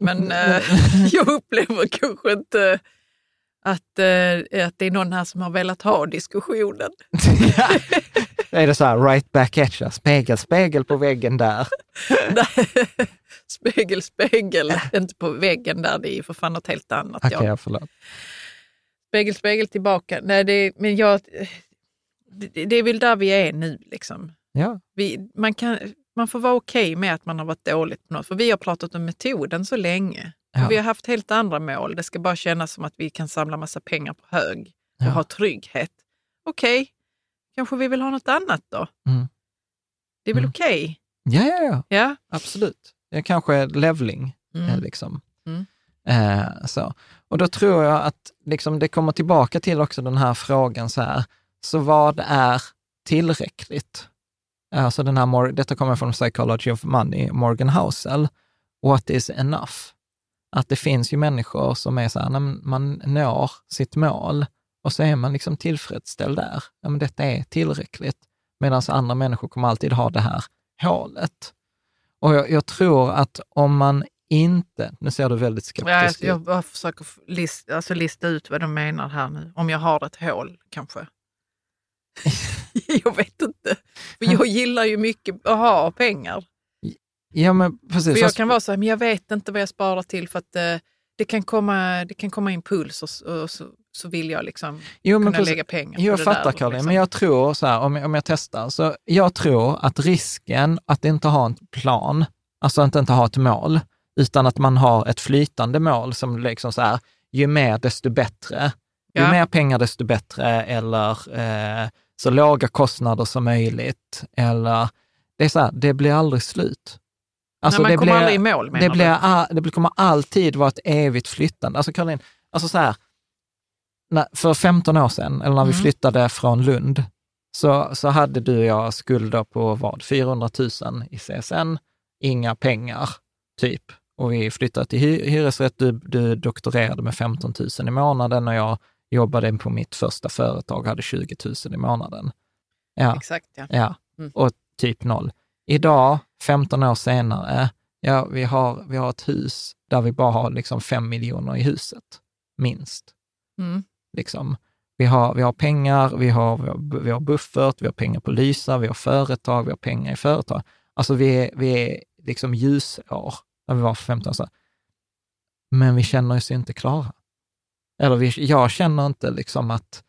men eh, jag upplever kanske inte att, eh, att det är någon här som har velat ha diskussionen. är det så här, right back at you, spegel, spegel på väggen där. Nej, spegel, spegel, inte på väggen där, det är ju för fan något helt annat. Okej, ja, förlåt. Spegel, spegel tillbaka. Nej, det, men jag, det, det är väl där vi är nu. Liksom. Ja, Vi, man, kan, man får vara okej med att man har varit dåligt på något. För vi har pratat om metoden så länge. Ja. Och vi har haft helt andra mål. Det ska bara kännas som att vi kan samla massa pengar på hög och Ja. ha trygghet. Okej, kanske vi vill ha något annat då. Mm. Det är väl Mm. okej? ja, ja, ja. Ja. absolut. Det är kanske levling. Mm. eh, Liksom. Mm. Eh, så. Och då tror jag att liksom, det kommer tillbaka till också den här frågan så här, så vad är tillräckligt? Alltså den här, detta kommer från Psychology of Money, Morgan Housel. What is enough? Att det finns ju människor som är så här, när man når sitt mål och så är man liksom tillfredsställd där. Ja, men detta är tillräckligt. Medan andra människor kommer alltid ha det här hålet. Och jag, jag tror att om man inte, nu ser du väldigt skeptisk jag ut. bara försöker f- lista, alltså lista ut vad de menar här nu. Om jag har ett hål kanske. jag vet inte. För jag gillar ju mycket att ha pengar. Ja, men precis. För jag kan vara så här, men jag vet inte vad jag sparar till för att eh, det, kan komma, det kan komma impuls och, och så, så vill jag liksom jo, kunna precis. lägga pengar på Jag det fattar där. Caroline, liksom. men jag tror så här, om jag, om jag testar, så jag tror att risken att inte ha en plan, alltså att inte ha ett mål, utan att man har ett flytande mål som liksom så här, ju mer desto bättre. Ju Ja. mer pengar desto bättre eller eh, så låga kostnader som möjligt. Eller, det är så här, det blir aldrig slut. Alltså, Nej, man det kommer blir, aldrig i mål menar det, blir, det kommer alltid vara ett evigt flyttande. Alltså Caroline, alltså så här, när, för 15 år sedan, eller när vi Mm. flyttade från Lund, så, så hade du och jag skulder på vad, 400 000 i CSN, inga pengar, typ. Och vi flyttade till hy- hyresrätt, du, du doktorerade med 15 000 i månaden och jag jobbade på mitt första företag, hade 20 000 i månaden. Ja. Exakt ja. Ja, Mm. och typ noll. Idag, 15 år senare, ja, vi har, vi har ett hus där vi bara har liksom 5 miljoner i huset, minst. Mm. Liksom. Vi, har, vi har pengar, vi har, vi, har, vi har buffert, vi har pengar på Lysa, vi har företag, vi har pengar i företag. Alltså vi är, vi är liksom ljusår när vi var för 15 år sedan. Men vi känner oss inte klara. Eller vi, jag känner inte liksom att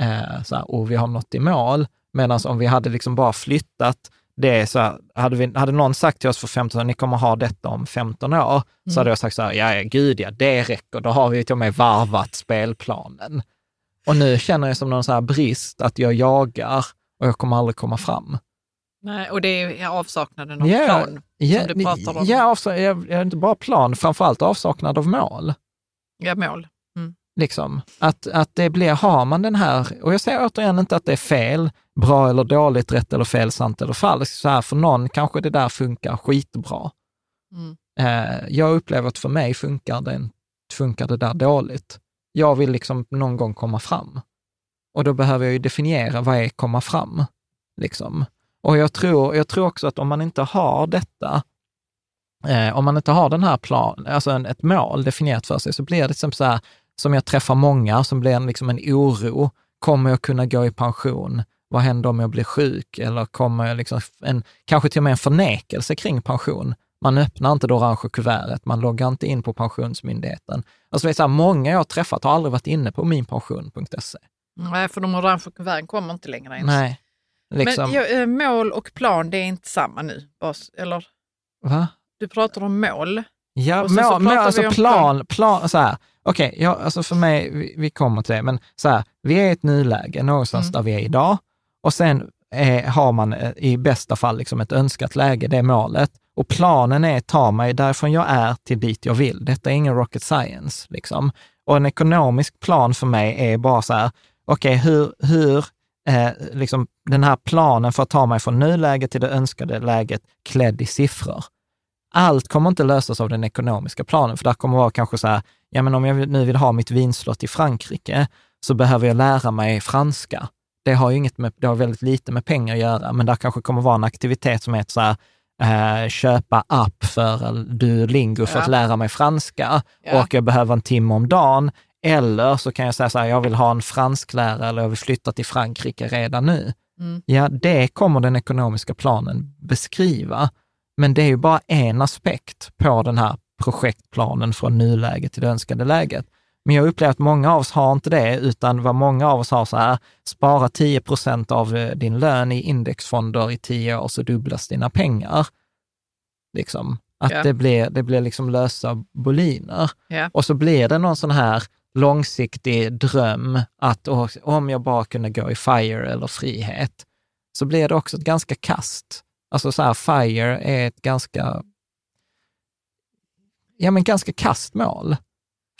eh, så här, oh, vi har nått i mål, medan om vi hade liksom bara flyttat det så här, hade, vi, hade någon sagt till oss för 15 år, ni kommer ha detta om 15 år, så Mm. hade jag sagt så här, ja, ja gud ja, det räcker, då har vi till och med varvat spelplanen. Och nu känner jag som någon så här brist att jag jagar och jag kommer aldrig komma fram. Nej, och det är avsaknaden av Ja, plan Ja, som du pratar om. ja ja, inte bara plan, framförallt avsaknad av mål. Ja, mål. Liksom. Att, att det blir, har man den här, och jag säger återigen inte att det är fel, bra eller dåligt, rätt eller fel, sant eller falskt. Så här, för någon kanske det där funkar skitbra. Mm. Eh, jag upplever att för mig funkar det, funkar det där dåligt. Jag vill liksom någon gång komma fram. Och då behöver jag ju definiera vad är komma fram. Liksom. Och jag tror, jag tror också att om man inte har detta, eh, om man inte har den här plan, alltså en, ett mål definierat för sig, så blir det som så här, som jag träffar många, som blir en, liksom en oro. Kommer jag kunna gå i pension? Vad händer om jag blir sjuk? Eller kommer jag liksom, en, kanske till och med en förnekelse kring pension. Man öppnar inte det orangea kuvertet, man loggar inte in på Pensionsmyndigheten. Alltså det är så här, många jag har träffat har aldrig varit inne på minpension.se. Nej, för de orangea kuverten kommer inte längre ens. Nej. Liksom, Men eh, mål och plan, det är inte samma nu? Eller? va? Du pratar om mål. Ja, mål, mål, alltså plan, plan, så här, okej, ja, alltså för mig, vi, vi kommer till det, men så här, vi är i ett nuläge någonstans Mm. där vi är idag och sen eh, har man eh, i bästa fall liksom ett önskat läge, det är målet. Och planen är ta mig därifrån jag är till dit jag vill. Detta är ingen rocket science. Liksom. Och en ekonomisk plan för mig är bara så här, okej, hur, hur eh, liksom, den här planen för att ta mig från nuläget till det önskade läget klädd i siffror. Allt kommer inte lösas av den ekonomiska planen, för där kommer vara kanske så här, ja men om jag nu vill ha mitt vinslott i Frankrike, så behöver jag lära mig franska. Det har ju inget med, det har väldigt lite med pengar att göra, men där kanske kommer vara en aktivitet som heter så här, eh, köpa app för Duolingo för Ja. att lära mig franska Ja. och jag behöver en timme om dagen. Eller så kan jag säga så här, jag vill ha en fransklärare eller jag vill flytta till Frankrike redan nu. Mm. Ja, det kommer den ekonomiska planen beskriva. Men det är ju bara en aspekt på den här projektplanen från nuläget till det önskade läget. Men jag upplever att många av oss har inte det, utan vad många av oss har så här, spara 10 procent av eh, din lön i indexfonder i tio år så dubblas dina pengar. Liksom. Att yeah. det blir, det blir liksom lösa boliner. Yeah. Och så blir det någon sån här långsiktig dröm att om jag bara kunde gå i FIRE eller frihet, så blir det också ett ganska kast. Alltså så här, FIRE är ett ganska, ja men ganska kast mål.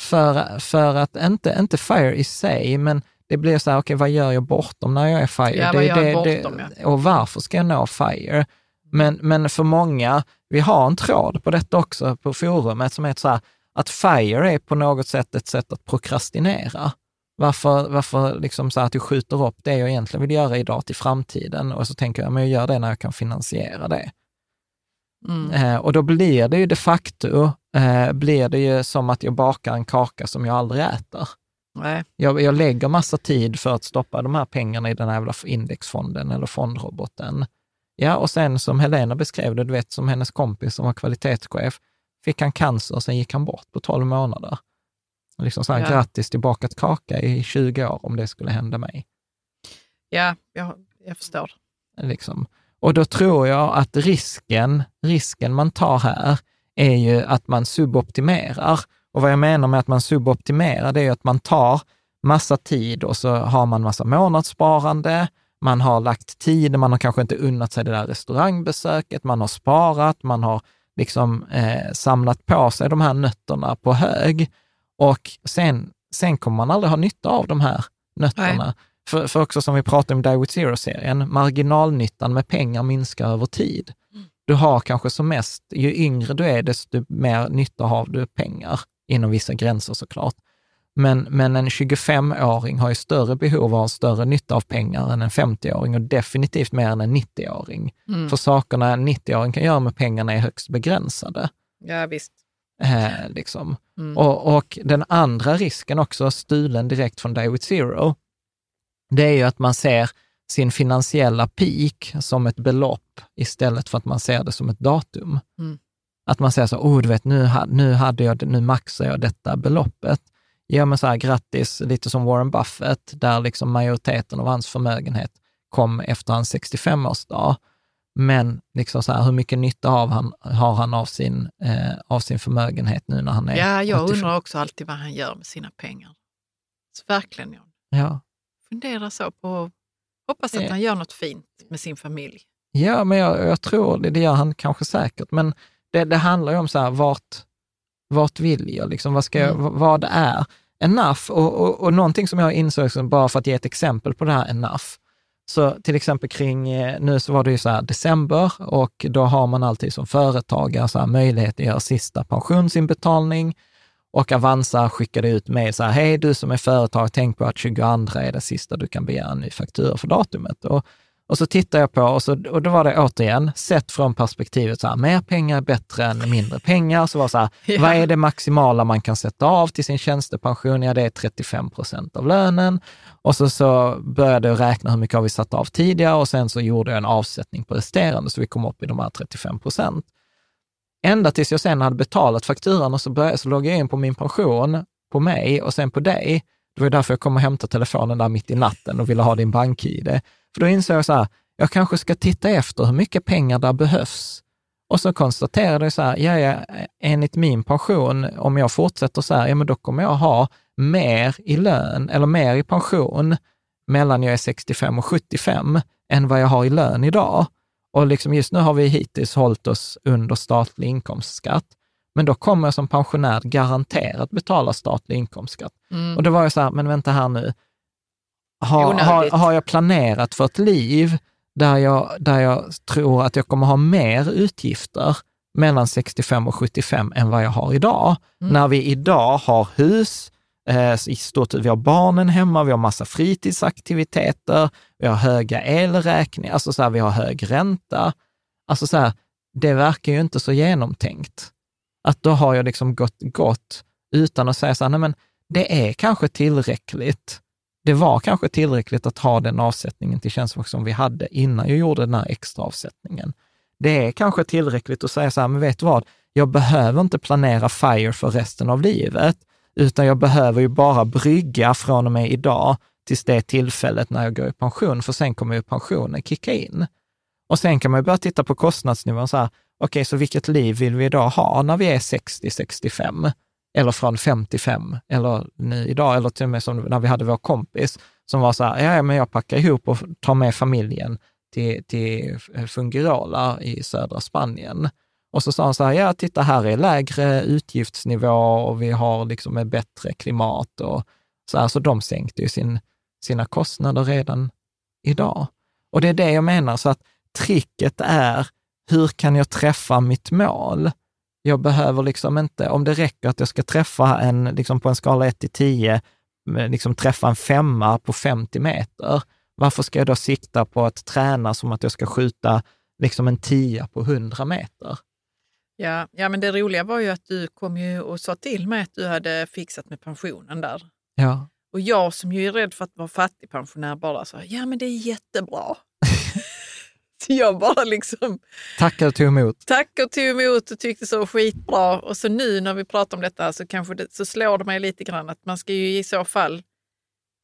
För, för att, inte, inte FIRE i sig, men det blir så här, okej, okay, vad gör jag bortom när jag är FIRE? Ja, det, vad gör det, bortom, det, ja. Och varför ska jag nå FIRE? Men, men för många, vi har en tråd på detta också på forumet som är så här, att FIRE är på något sätt ett sätt att prokrastinera. Varför, varför liksom så att du skjuter upp det jag egentligen vill göra idag till framtiden och så tänker jag, men jag gör det när jag kan finansiera det. Mm. Eh, och då blir det ju de facto, eh, blir det ju som att jag bakar en kaka som jag aldrig äter. Nej. Jag, jag lägger massa tid för att stoppa de här pengarna i den här jävla indexfonden eller fondroboten. Ja, och sen som Helena beskrev det, du vet som hennes kompis som var kvalitetschef, fick han cancer och sen gick han bort på 12 månader. Liksom så här, ja. grattis till bakat kaka i 20 år om det skulle hända mig. Ja, jag, jag förstår. Liksom. Och då tror jag att risken, risken man tar här är ju att man suboptimerar. Och vad jag menar med att man suboptimerar, det är ju att man tar massa tid och så har man massa månadssparande, man har lagt tid, man har kanske inte unnat sig det där restaurangbesöket, man har sparat, man har liksom eh, samlat på sig de här nötterna på hög och sen, sen kommer man aldrig ha nytta av de här nötterna. För, för också som vi pratade om Die with Zero-serien, marginalnyttan med pengar minskar över tid. Mm. Du har kanske som mest, ju yngre du är, desto mer nytta har du pengar, inom vissa gränser såklart. Men, men en 25-åring har ju större behov och har större nytta av pengar än en 50-åring och definitivt mer än en 90-åring. Mm. För sakerna en 90-åring kan göra med pengarna är högst begränsade. Ja, visst. Eh, liksom. Mm. Och, och, den andra risken också, stulen direkt från Day with Zero, det är ju att man ser sin finansiella peak som ett belopp istället för att man ser det som ett datum. Mm. Att man säger så, oh, du vet, nu, nu, hade jag, nu maxar jag detta beloppet. Ja, men så här, grattis, lite som Warren Buffett, där liksom majoriteten av hans förmögenhet kom efter hans 65-årsdag. Men liksom så här, hur mycket nytta av han, har han av sin, eh, av sin förmögenhet nu när han är Ja, jag 85? undrar också alltid vad han gör med sina pengar. Så verkligen, John. Ja. Fundera så på, hoppas att han gör något fint med sin familj. Ja, men jag, jag tror det, det gör han kanske säkert. Men det, det handlar ju om så här, vart, vart vill jag? Liksom, vad, ska jag, mm. vad är enough? Och, och, och någonting som jag insåg, bara för att ge ett exempel på det här enough, så till exempel kring, eh, nu så var det ju så här december och då har man alltid som företagare så här möjlighet att göra sista pensionsinbetalning och Avanza skickade ut mejl så här, hej du som är företag, tänk på att 22 är det sista du kan begära en ny faktura för datumet. Och och så tittar jag på, och, så, och då var det återigen, sett från perspektivet så här, mer pengar är bättre än mindre pengar. Så var så här, ja. vad är det maximala man kan sätta av till sin tjänstepension? Ja, det är 35 procent av lönen. Och så, så började jag räkna hur mycket har vi satt av tidigare och sen så gjorde jag en avsättning på resterande, så vi kom upp i de här 35 procent. Ända tills jag sen hade betalat fakturan och så, började, så loggade jag in på min pension, på mig och sen på dig. Det var därför jag kom och hämtade telefonen där mitt i natten och ville ha din bank-id. För då insåg jag så här, jag kanske ska titta efter hur mycket pengar där behövs. Och så konstaterade jag så här, ja, ja, enligt min pension, om jag fortsätter så här, ja men då kommer jag ha mer i lön eller mer i pension mellan jag är 65 och 75 än vad jag har i lön idag. Och liksom just nu har vi hittills hållit oss under statlig inkomstskatt. Men då kommer jag som pensionär garanterat betala statlig inkomstskatt. Mm. Och då var jag så här, men vänta här nu, har, har, har jag planerat för ett liv där jag, där jag tror att jag kommer ha mer utgifter mellan 65 och 75 än vad jag har idag. Mm. När vi idag har hus, eh, i stort vi har barnen hemma, vi har massa fritidsaktiviteter, vi har höga elräkningar, alltså så här, vi har hög ränta. Alltså så här, det verkar ju inte så genomtänkt. Att då har jag liksom gått, gått utan att säga så här, nej men det är kanske tillräckligt. Det var kanske tillräckligt att ha den avsättningen till tjänstepension som vi hade innan jag gjorde den här extra avsättningen. Det är kanske tillräckligt att säga så här, men vet du vad, jag behöver inte planera FIRE för resten av livet, utan jag behöver ju bara brygga från och med idag tills det tillfället när jag går i pension, för sen kommer ju pensionen kicka in. Och sen kan man ju börja titta på kostnadsnivån, så här, okej, okay, så vilket liv vill vi idag ha när vi är 60-65? Eller från 55, eller nu idag, eller till och med som när vi hade vår kompis, som var så här, ja, men jag packar ihop och tar med familjen till, till Fungirola i södra Spanien. Och så sa han så här, ja titta här är lägre utgiftsnivå och vi har liksom ett bättre klimat och så här, så de sänkte ju sin, sina kostnader redan idag. Och det är det jag menar, så att tricket är, hur kan jag träffa mitt mål? Jag behöver liksom inte, om det räcker att jag ska träffa en, liksom på en skala 1 till 10, liksom träffa en femma på 50 meter, varför ska jag då sikta på att träna som att jag ska skjuta liksom en tia på 100 meter? Ja, ja, men det roliga var ju att du kom ju och sa till mig att du hade fixat med pensionen där. Ja. Och jag som ju är rädd för att vara fattigpensionär bara sa, ja men det är jättebra. jag bara liksom... Tackade och tog emot. Tackade och tog emot och tyckte så skitbra. Och så nu när vi pratar om detta så kanske det, så slår det mig lite grann att man ska ju i så fall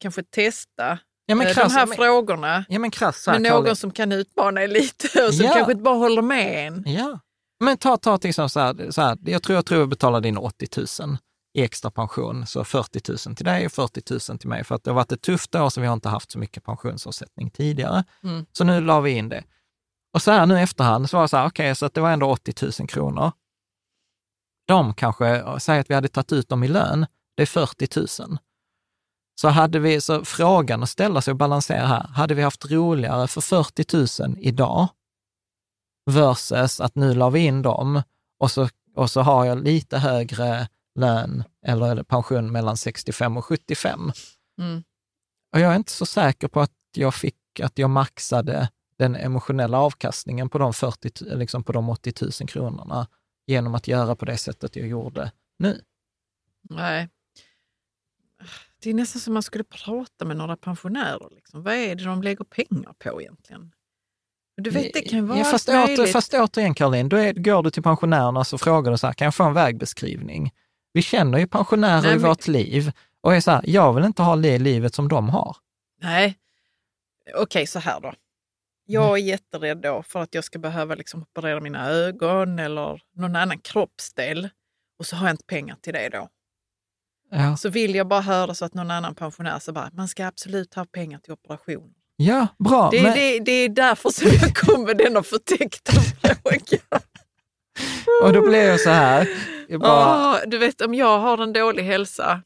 kanske testa ja, men eh, krass, de här men, frågorna ja, men krass, med någon som kan utmana er lite och som Ja. kanske inte bara håller med en. Ja. Men ta, ta till exempel så här, så här, jag tror jag tror jag betalar in 80 000 i extra pension, så 40 000 till dig och 40 000 till mig, för att det har varit ett tufft år så vi har inte haft så mycket pensionsavsättning tidigare. Mm. Så nu la vi in det. Och så här nu i efterhand så var det så här, okej, så att det var ändå 80 000 kronor. De kanske, säg att vi hade tagit ut dem i lön, det är 40 000. Så hade vi, så frågan att ställa sig och balansera här, hade vi haft roligare för 40 000 idag versus att nu la vi in dem och så, och så har jag lite högre lön eller pension mellan 65 och 75. Mm. Och jag är inte så säker på att jag fick, att jag maxade den emotionella avkastningen på de, 40, t- liksom på de 80 000 kronorna genom att göra på det sättet jag gjorde nu. Nej. Det är nästan som man skulle prata med några pensionärer. Liksom. Vad är det de lägger pengar på egentligen? Du vet, det kan vara ja, fast, allt åter, fast återigen Caroline, då är, går du till pensionärerna så frågar du så här, kan jag få en vägbeskrivning? Vi känner ju pensionärer Nej, i men- vårt liv och är så här, jag vill inte ha det livet som de har. Nej. Okej, så här då. Jag är jätterädd då för att jag ska behöva liksom operera mina ögon eller någon annan kroppsdel och så har jag inte pengar till det då. Ja, Så vill jag bara höra så att någon annan pensionär så bara, man ska absolut ha pengar till operation. ja bra. Det, men, det, det är därför som jag kom med denna förtäckta fråga. och då blir jag så här, jag bara, Åh, du vet, om jag har en dålig hälsa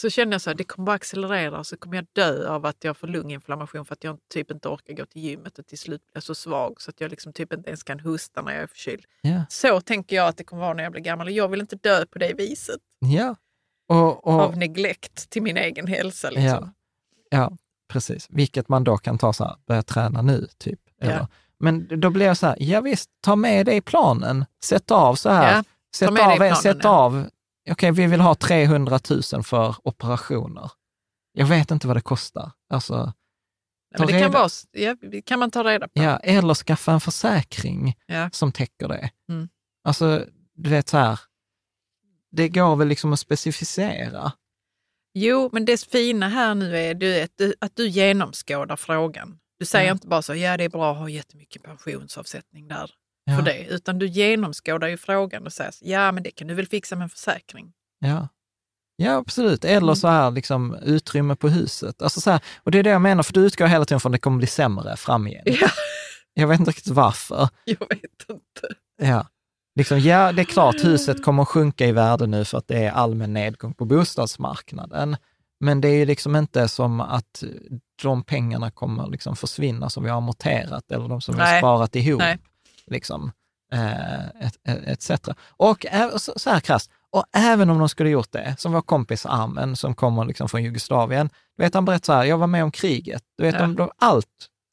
så känner jag så här, det kommer bara accelerera och så kommer jag dö av att jag får lunginflammation för att jag typ inte orkar gå till gymmet och till slut blir så svag så att jag liksom typ inte ens kan hosta när jag är förkyld. ja, Så tänker jag att det kommer vara när jag blir gammal och jag vill inte dö på det viset ja. Och, och, av neglekt till min egen hälsa. Liksom. Ja, ja, precis. Vilket man då kan ta så här, börja träna nu, typ. Eller. Men då blir jag så här, ja visst, ta med det i planen. Sätt av så här. Sätt av, planen, sätt ja. av, okej, vi vill ha 300 000 för operationer. Jag vet inte vad det kostar. Alltså, Nej, det kan, vara, ja, kan man ta reda på. ja, eller skaffa en försäkring Ja. som täcker det. Mm. Alltså, du vet så här, det går väl liksom att specificera. Jo, men det fina här nu är du vet, du- att du genomskådar frågan. Du säger Ja. inte bara så, ja det är bra att ha jättemycket pensionsavsättning där Ja. för det, utan du genomskådar ju frågan och säger, ja men det kan du väl fixa med en försäkring. Ja. Ja, absolut. Eller Mm. så här, liksom, utrymme på huset. Alltså så här, och det är det jag menar, för du utgår hela tiden från att det kommer bli sämre framgent. Ja, Jag vet inte riktigt varför. jag vet inte. Ja. Liksom, ja, det är klart huset kommer att sjunka i värde nu för att det är allmän nedgång på bostadsmarknaden. Men det är ju liksom inte som att de pengarna kommer liksom försvinna som vi har amorterat eller de som vi har Nej. sparat ihop. Nej. Liksom, eh, et, et, etc. Och så, så här krasst, och även om de skulle gjort det, som vår kompis Armen som kommer liksom från Jugoslavien, du vet han berättar så här, jag var med om kriget, du vet Ja. om, de, allt,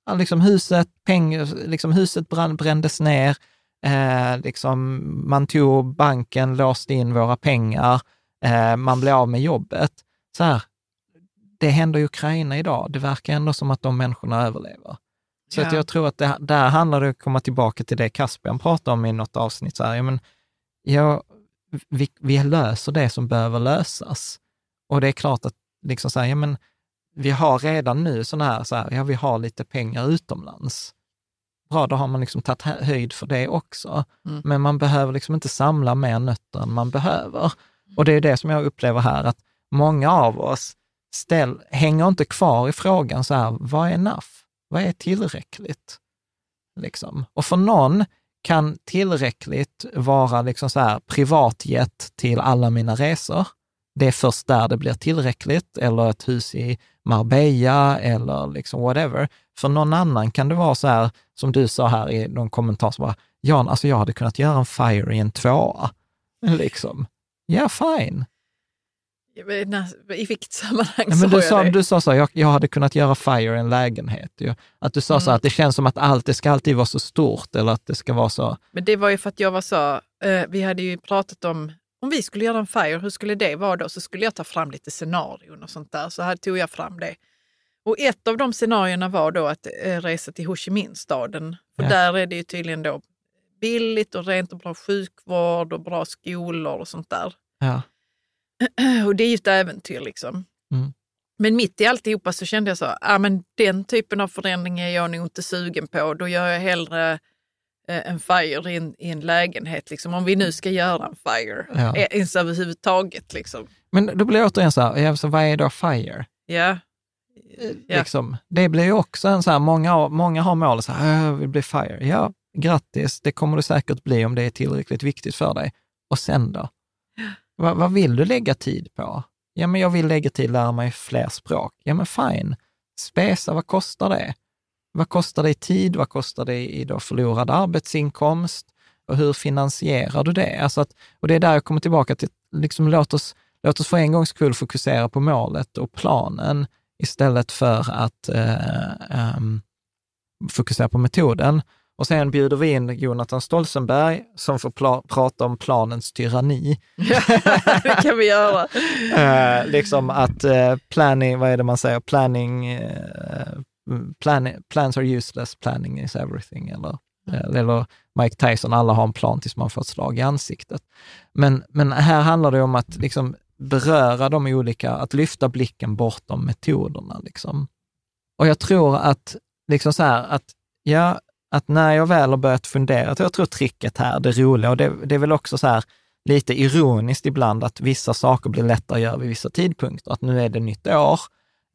all, liksom huset, pengar, liksom huset brann, brändes ner, eh, liksom, man tog banken, låste in våra pengar, eh, man blev av med jobbet. så här, det händer i Ukraina idag. Det verkar ändå som att de människorna överlever. Så Ja. att jag tror att det, där handlar det om att komma tillbaka till det Caspian pratade om i något avsnitt. Så här, ja, men, ja, vi, vi löser det som behöver lösas. Och det är klart att liksom så här, ja, men, vi har redan nu sådana här, så här, ja vi har lite pengar utomlands. Bra, då har man liksom tagit hö- höjd för det också. Mm. Men man behöver liksom inte samla mer nötter än man behöver. Och det är det som jag upplever här, att många av oss ställ, hänger inte kvar i frågan så här, vad är enough? Vad är tillräckligt? Liksom. Och för någon kan tillräckligt vara liksom så här, privatjet till alla mina resor. Det är först där det blir tillräckligt, eller ett hus i Marbella eller liksom whatever. För någon annan kan det vara så här, som du sa här i någon kommentar, så bara, Jan, alltså jag hade kunnat göra en fire i en tvåa. Liksom. Ja, fine. I vilket sammanhang Ja, men du, sa, du sa så, jag, jag hade kunnat göra fire i en lägenhet. ju. Att du sa så Mm. att det känns som att allt, det ska alltid vara så stort eller att det ska vara så. Men det var ju för att jag var så, eh, vi hade ju pratat om, om vi skulle göra en FIRE, hur skulle det vara då? Så skulle jag ta fram lite scenarion och sånt där. Så här tog jag fram det. Och ett av de scenarierna var då att eh, resa till Ho Chi Minh-staden. För Ja. där är det ju tydligen då billigt och rent och bra sjukvård och bra skolor och sånt där. Ja. Och det är ju ett äventyr liksom. Mm. Men mitt i alltihopa så kände jag så, ah, men den typen av förändring är jag nog inte sugen på. Då gör jag hellre eh, en FIRE i en, i en lägenhet, liksom, om vi nu ska göra en FIRE Ja. eh, ens överhuvudtaget. Liksom. Men då blir det återigen så här, ja, så vad är då fire? Ja. Ja. Liksom, det blir ju också en så här, många, många har målet så här, "Äh, jag vill bli fire. Ja, grattis, det kommer du säkert bli om det är tillräckligt viktigt för dig. Och sen då? Va, vad vill du lägga tid på? Ja, men jag vill lägga tid lära mig fler språk. Ja, men fine. Spesa, vad kostar det? Vad kostar det i tid? Vad kostar det i då förlorad arbetsinkomst? Och hur finansierar du det? Alltså att, och det är där jag kommer tillbaka till, liksom låt oss, låt oss för en gångs skull fokusera på målet och planen istället för att eh, ehm, fokusera på metoden. Och sen bjuder vi in Jonathan Stolzenberg som får prata om planens tyranni. det kan vi göra. Eh, liksom att eh, planning, vad är det man säger, planning, eh, plan, plans are useless, planning is everything. Eller, eh, eller Mike Tyson, alla har en plan tills man får ett slag i ansiktet. Men, men här handlar det om att liksom beröra de olika, att lyfta blicken bortom metoderna. Liksom. Och jag tror att, liksom så här, att, ja, att när jag väl har börjat fundera, jag tror tricket här, det roliga, och det, det är väl också så här, lite ironiskt ibland att vissa saker blir lättare att göra vid vissa tidpunkter. Att nu är det nytt år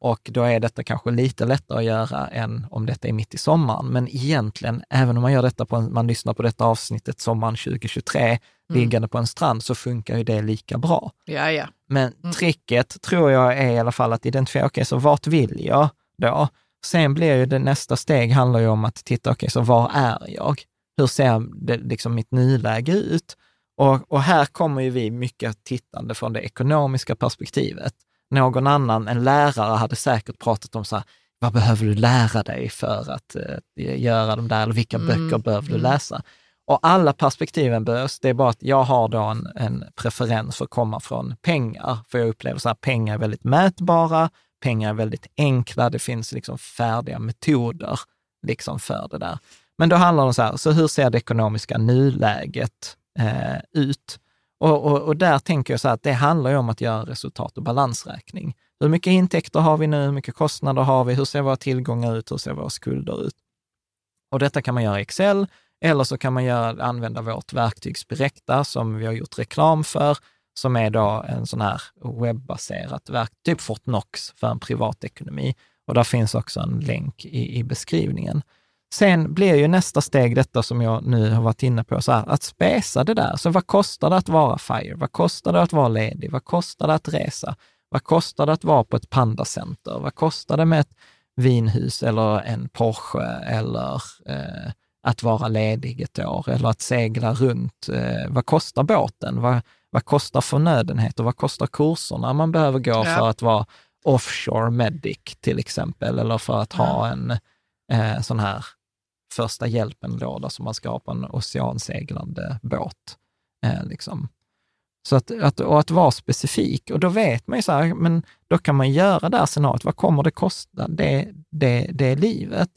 och då är detta kanske lite lättare att göra än om detta är mitt i sommaren. Men egentligen, även om man gör detta på en, man lyssnar på detta avsnittet sommaren 2023, liggande på en strand, så funkar ju det lika bra. Ja, ja. Men tricket tror jag är i alla fall att identifiera, okej, så vart vill jag då? Sen blir ju det nästa steg handlar ju om att titta, okej, så var är jag? Hur ser det, liksom mitt nuläge ut? Och, och här kommer ju vi mycket tittande från det ekonomiska perspektivet. Någon annan, en lärare, hade säkert pratat om så här, vad behöver du lära dig för att eh, göra de där, eller vilka böcker behöver du läsa? Och alla perspektiven behövs. Det är bara att jag har då en, en preferens för att komma från pengar. För jag upplever så här, pengar är väldigt mätbara, pengar är väldigt enkla, det finns liksom färdiga metoder liksom för det där. Men då handlar det om så här, så hur ser det ekonomiska nuläget eh, ut? Och, och, och där tänker jag så här att det handlar ju om att göra resultat och balansräkning. Hur mycket intäkter har vi nu? Hur mycket kostnader har vi? Hur ser våra tillgångar ut? Hur ser våra skulder ut? Och detta kan man göra i Excel, eller så kan man göra, använda vårt verktyg Spirecta som vi har gjort reklam för, som är då en sån här webbaserat verk, typ Fortnox för en privatekonomi. Och där finns också en länk i, i beskrivningen. Sen blir ju nästa steg detta som jag nu har varit inne på, så här, att spesa det där. Så vad kostar det att vara FIRE? Vad kostar det att vara ledig? Vad kostar det att resa? Vad kostar det att vara på ett pandacenter? Vad kostar det med ett vinhus eller en Porsche eller eh, att vara ledig ett år eller att segla runt? Eh, vad kostar båten? Vad, vad kostar förnödenheter? Vad kostar kurserna man behöver gå Ja. för att vara offshore medic till exempel, eller för att ha en eh, sån här första hjälpen-låda som man ska ha på en oceanseglande båt. Eh, liksom. Så att, att, och att vara specifik. Och då vet man ju så här, men då kan man göra det här scenariot. Vad kommer det kosta? Det, det, det livet.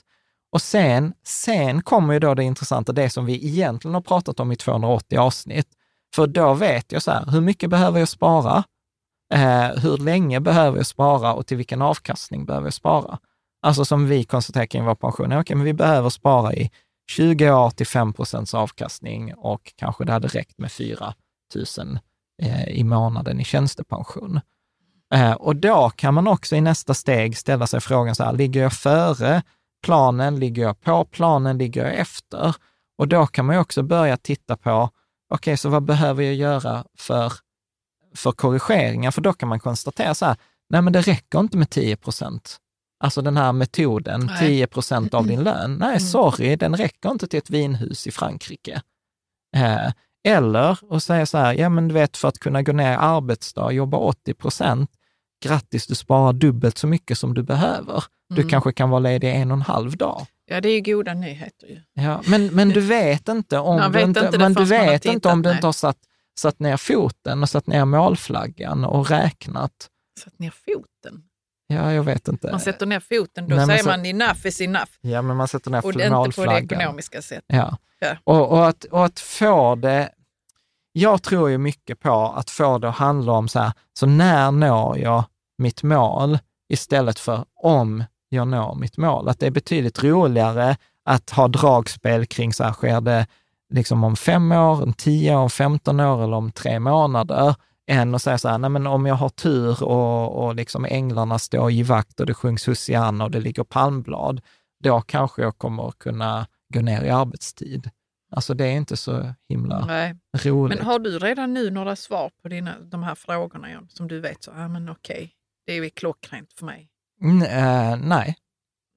Och sen, sen kommer ju då det intressanta, det som vi egentligen har pratat om i 280 avsnitt. För då vet jag så här, hur mycket behöver jag spara? Eh, hur länge behöver jag spara och till vilken avkastning behöver jag spara? Alltså som vi konstaterar kring vår pension, okej, men vi behöver spara i 20 år till 5 procents avkastning och kanske det hade räckt med 4 000 eh, i månaden i tjänstepension. Eh, och då kan man också i nästa steg ställa sig frågan så här, ligger jag före planen, ligger jag på planen, ligger jag efter? Och då kan man ju också börja titta på, okej, okay, så vad behöver jag göra för, för korrigeringar? För då kan man konstatera så här, nej men det räcker inte med 10 procent. Alltså den här metoden, nej. 10 procent av din lön. Nej, mm. sorry, den räcker inte till ett vinhus i Frankrike. Eh, eller att säga så här, ja men du vet för att kunna gå ner arbetsdag, jobba 80 procent, grattis, du sparar dubbelt så mycket som du behöver. Du mm. kanske kan vara ledig en och en halv dag. Ja, det är ju goda nyheter ju. Ja, men, men du vet inte om du inte, inte men du vet inte om du inte har satt, satt ner foten och satt ner målflaggan och räknat. Satt ner foten? Ja, jag vet inte. Man sätter ner foten, då Nej, säger man, man enough is enough. Ja, men man sätter ner och målflaggan. Och inte på det ekonomiska sättet. Ja. ja. Och, och, att, och att få det... Jag tror ju mycket på att få det att handla om så här, så när når jag mitt mål istället för om jag når mitt mål. Att det är betydligt roligare att ha dragspel kring så här, sker det liksom om fem år, om tio år, femton år eller om tre månader, än att säga så här, nej men om jag har tur och, och liksom änglarna står i vakt och det sjungs Hosianna och det ligger palmblad, då kanske jag kommer kunna gå ner i arbetstid. Alltså det är inte så himla Nej. roligt. Men har du redan nu några svar på dina, de här frågorna som du vet, så, ja men okej, det är klockrent för mig? Mm, äh, nej.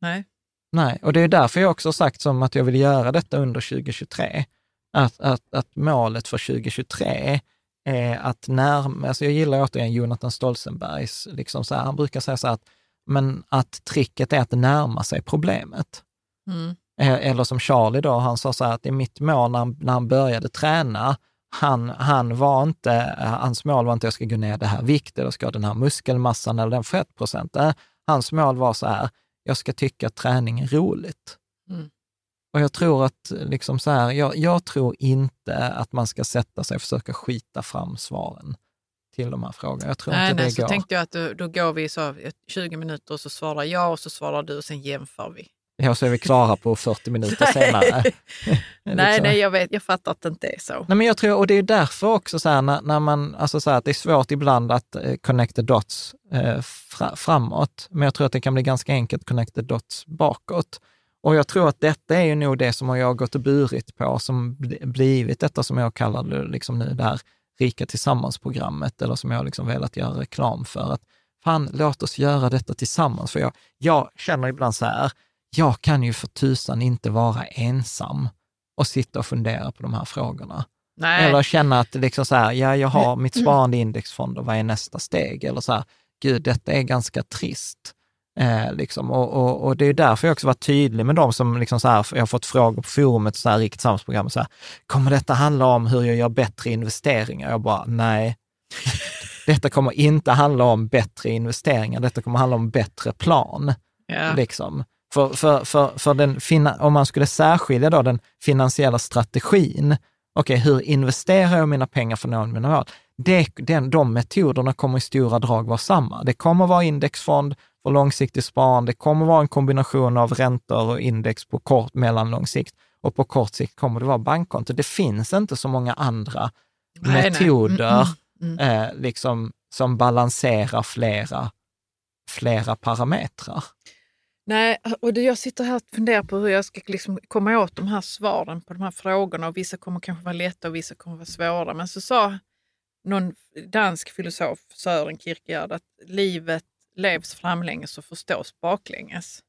Nej. Nej, och det är därför jag också har sagt som att jag vill göra detta under 2023. Att, att, att målet för 2023 är att närma, alltså jag gillar återigen Jonathan Stolzenbergs, liksom så här, han brukar säga så här att, men att tricket är att närma sig problemet. Mm. Eh, eller som Charlie då, han sa så här att i mitt mål när, när han började träna, han, han var inte, eh, hans mål var inte att jag ska gå ner det här viktet, eller ska ha den här muskelmassan eller den fettprocenten. Hans mål var så här, jag ska tycka att träning är roligt. Mm. Och jag tror att, liksom så här, jag, jag, tror inte att man ska sätta sig och försöka skita fram svaren till de här frågorna. Jag tror nej, inte nej, det så går. tänkte jag att då, då går vi så 20 minuter och så svarar jag och så svarar du och sen jämför vi. Ja, så är vi klara på 40 minuter senare. nej, nej, jag, vet, jag fattar att det inte är så. Nej, men jag tror, och det är därför också så här, när, när man, alltså så här, att det är svårt ibland att eh, connect the dots eh, fra, framåt, men jag tror att det kan bli ganska enkelt connect the dots bakåt. Och jag tror att detta är ju nog det som jag har gått och burit på, som blivit detta som jag kallar det liksom nu, det här Rika Tillsammans-programmet, eller som jag liksom velat göra reklam för. Att fan, låt oss göra detta tillsammans. För jag, jag känner ibland så här, jag kan ju för tusan inte vara ensam och sitta och fundera på de här frågorna. Nej. Eller känna att liksom så här, ja, jag har mitt sparande i indexfonder, vad är nästa steg? Eller så här, gud, detta är ganska trist. Eh, liksom. och, och, och, det är därför jag också varit tydlig med dem som, liksom så här, jag har fått frågor på forumet, så här, Riket Samhällsprogram, så här, kommer detta handla om hur jag gör bättre investeringar? Jag bara, nej. detta kommer inte handla om bättre investeringar, detta kommer handla om bättre plan. Yeah. Liksom. För, för, för, för den, om man skulle särskilja då den finansiella strategin, okej, okay, hur investerar jag mina pengar för att nå mina mål? Det, den, de metoderna kommer i stora drag vara samma. Det kommer vara indexfond för långsiktigt sparande, det kommer vara en kombination av räntor och index på kort, mellanlång sikt och på kort sikt kommer det vara bankkonto. Det finns inte så många andra nej, metoder nej. Mm, mm, mm. Eh, liksom, som balanserar flera, flera parametrar. Nej, och det, jag sitter här och funderar på hur jag ska liksom komma åt de här svaren på de här frågorna. Och vissa kommer kanske vara lätta och vissa kommer vara svåra. Men så sa någon dansk filosof, Sören Kierkegaard, att livet levs framlänges och förstås baklänges.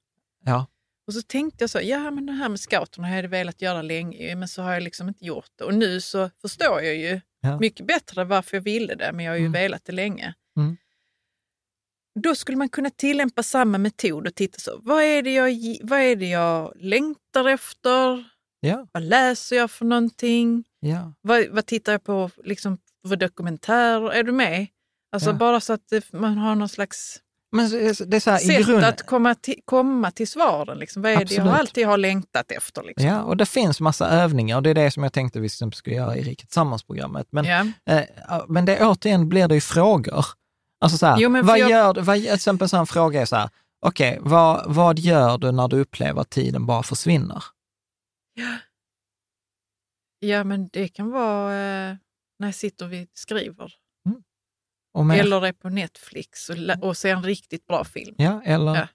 Ja. Och så tänkte jag så, ja men det här med scouterna har jag velat göra länge, men så har jag liksom inte gjort det. Och nu så förstår jag ju ja. mycket bättre varför jag ville det, men jag har ju mm. velat det länge. Mm. Då skulle man kunna tillämpa samma metod och titta så, vad är det jag, vad är det jag längtar efter? Ja. Vad läser jag för någonting? Ja. Vad, vad tittar jag på liksom för dokumentärer. Är du med? Alltså Ja. bara så att man har någon slags Men det är så här, sätt grunden... att komma till, komma till svaren. Liksom. Vad är det jag Absolut. alltid har längtat efter? Liksom. Ja, och det finns massa övningar och det är det som jag tänkte vi skulle göra i Riket Tillsammans-programmet. Men, Ja. eh, men det, återigen blir det ju frågor. Alltså så här, Jo, vad jag- gör du? Vad, till exempel en sån fråga är så här, okej, vad, vad gör du när du upplever att tiden bara försvinner? ja, men det kan vara eh, när jag sitter och vi skriver. Och mer, Eller är på Netflix och, lä- och ser en riktigt bra film. ja, eller, Ja.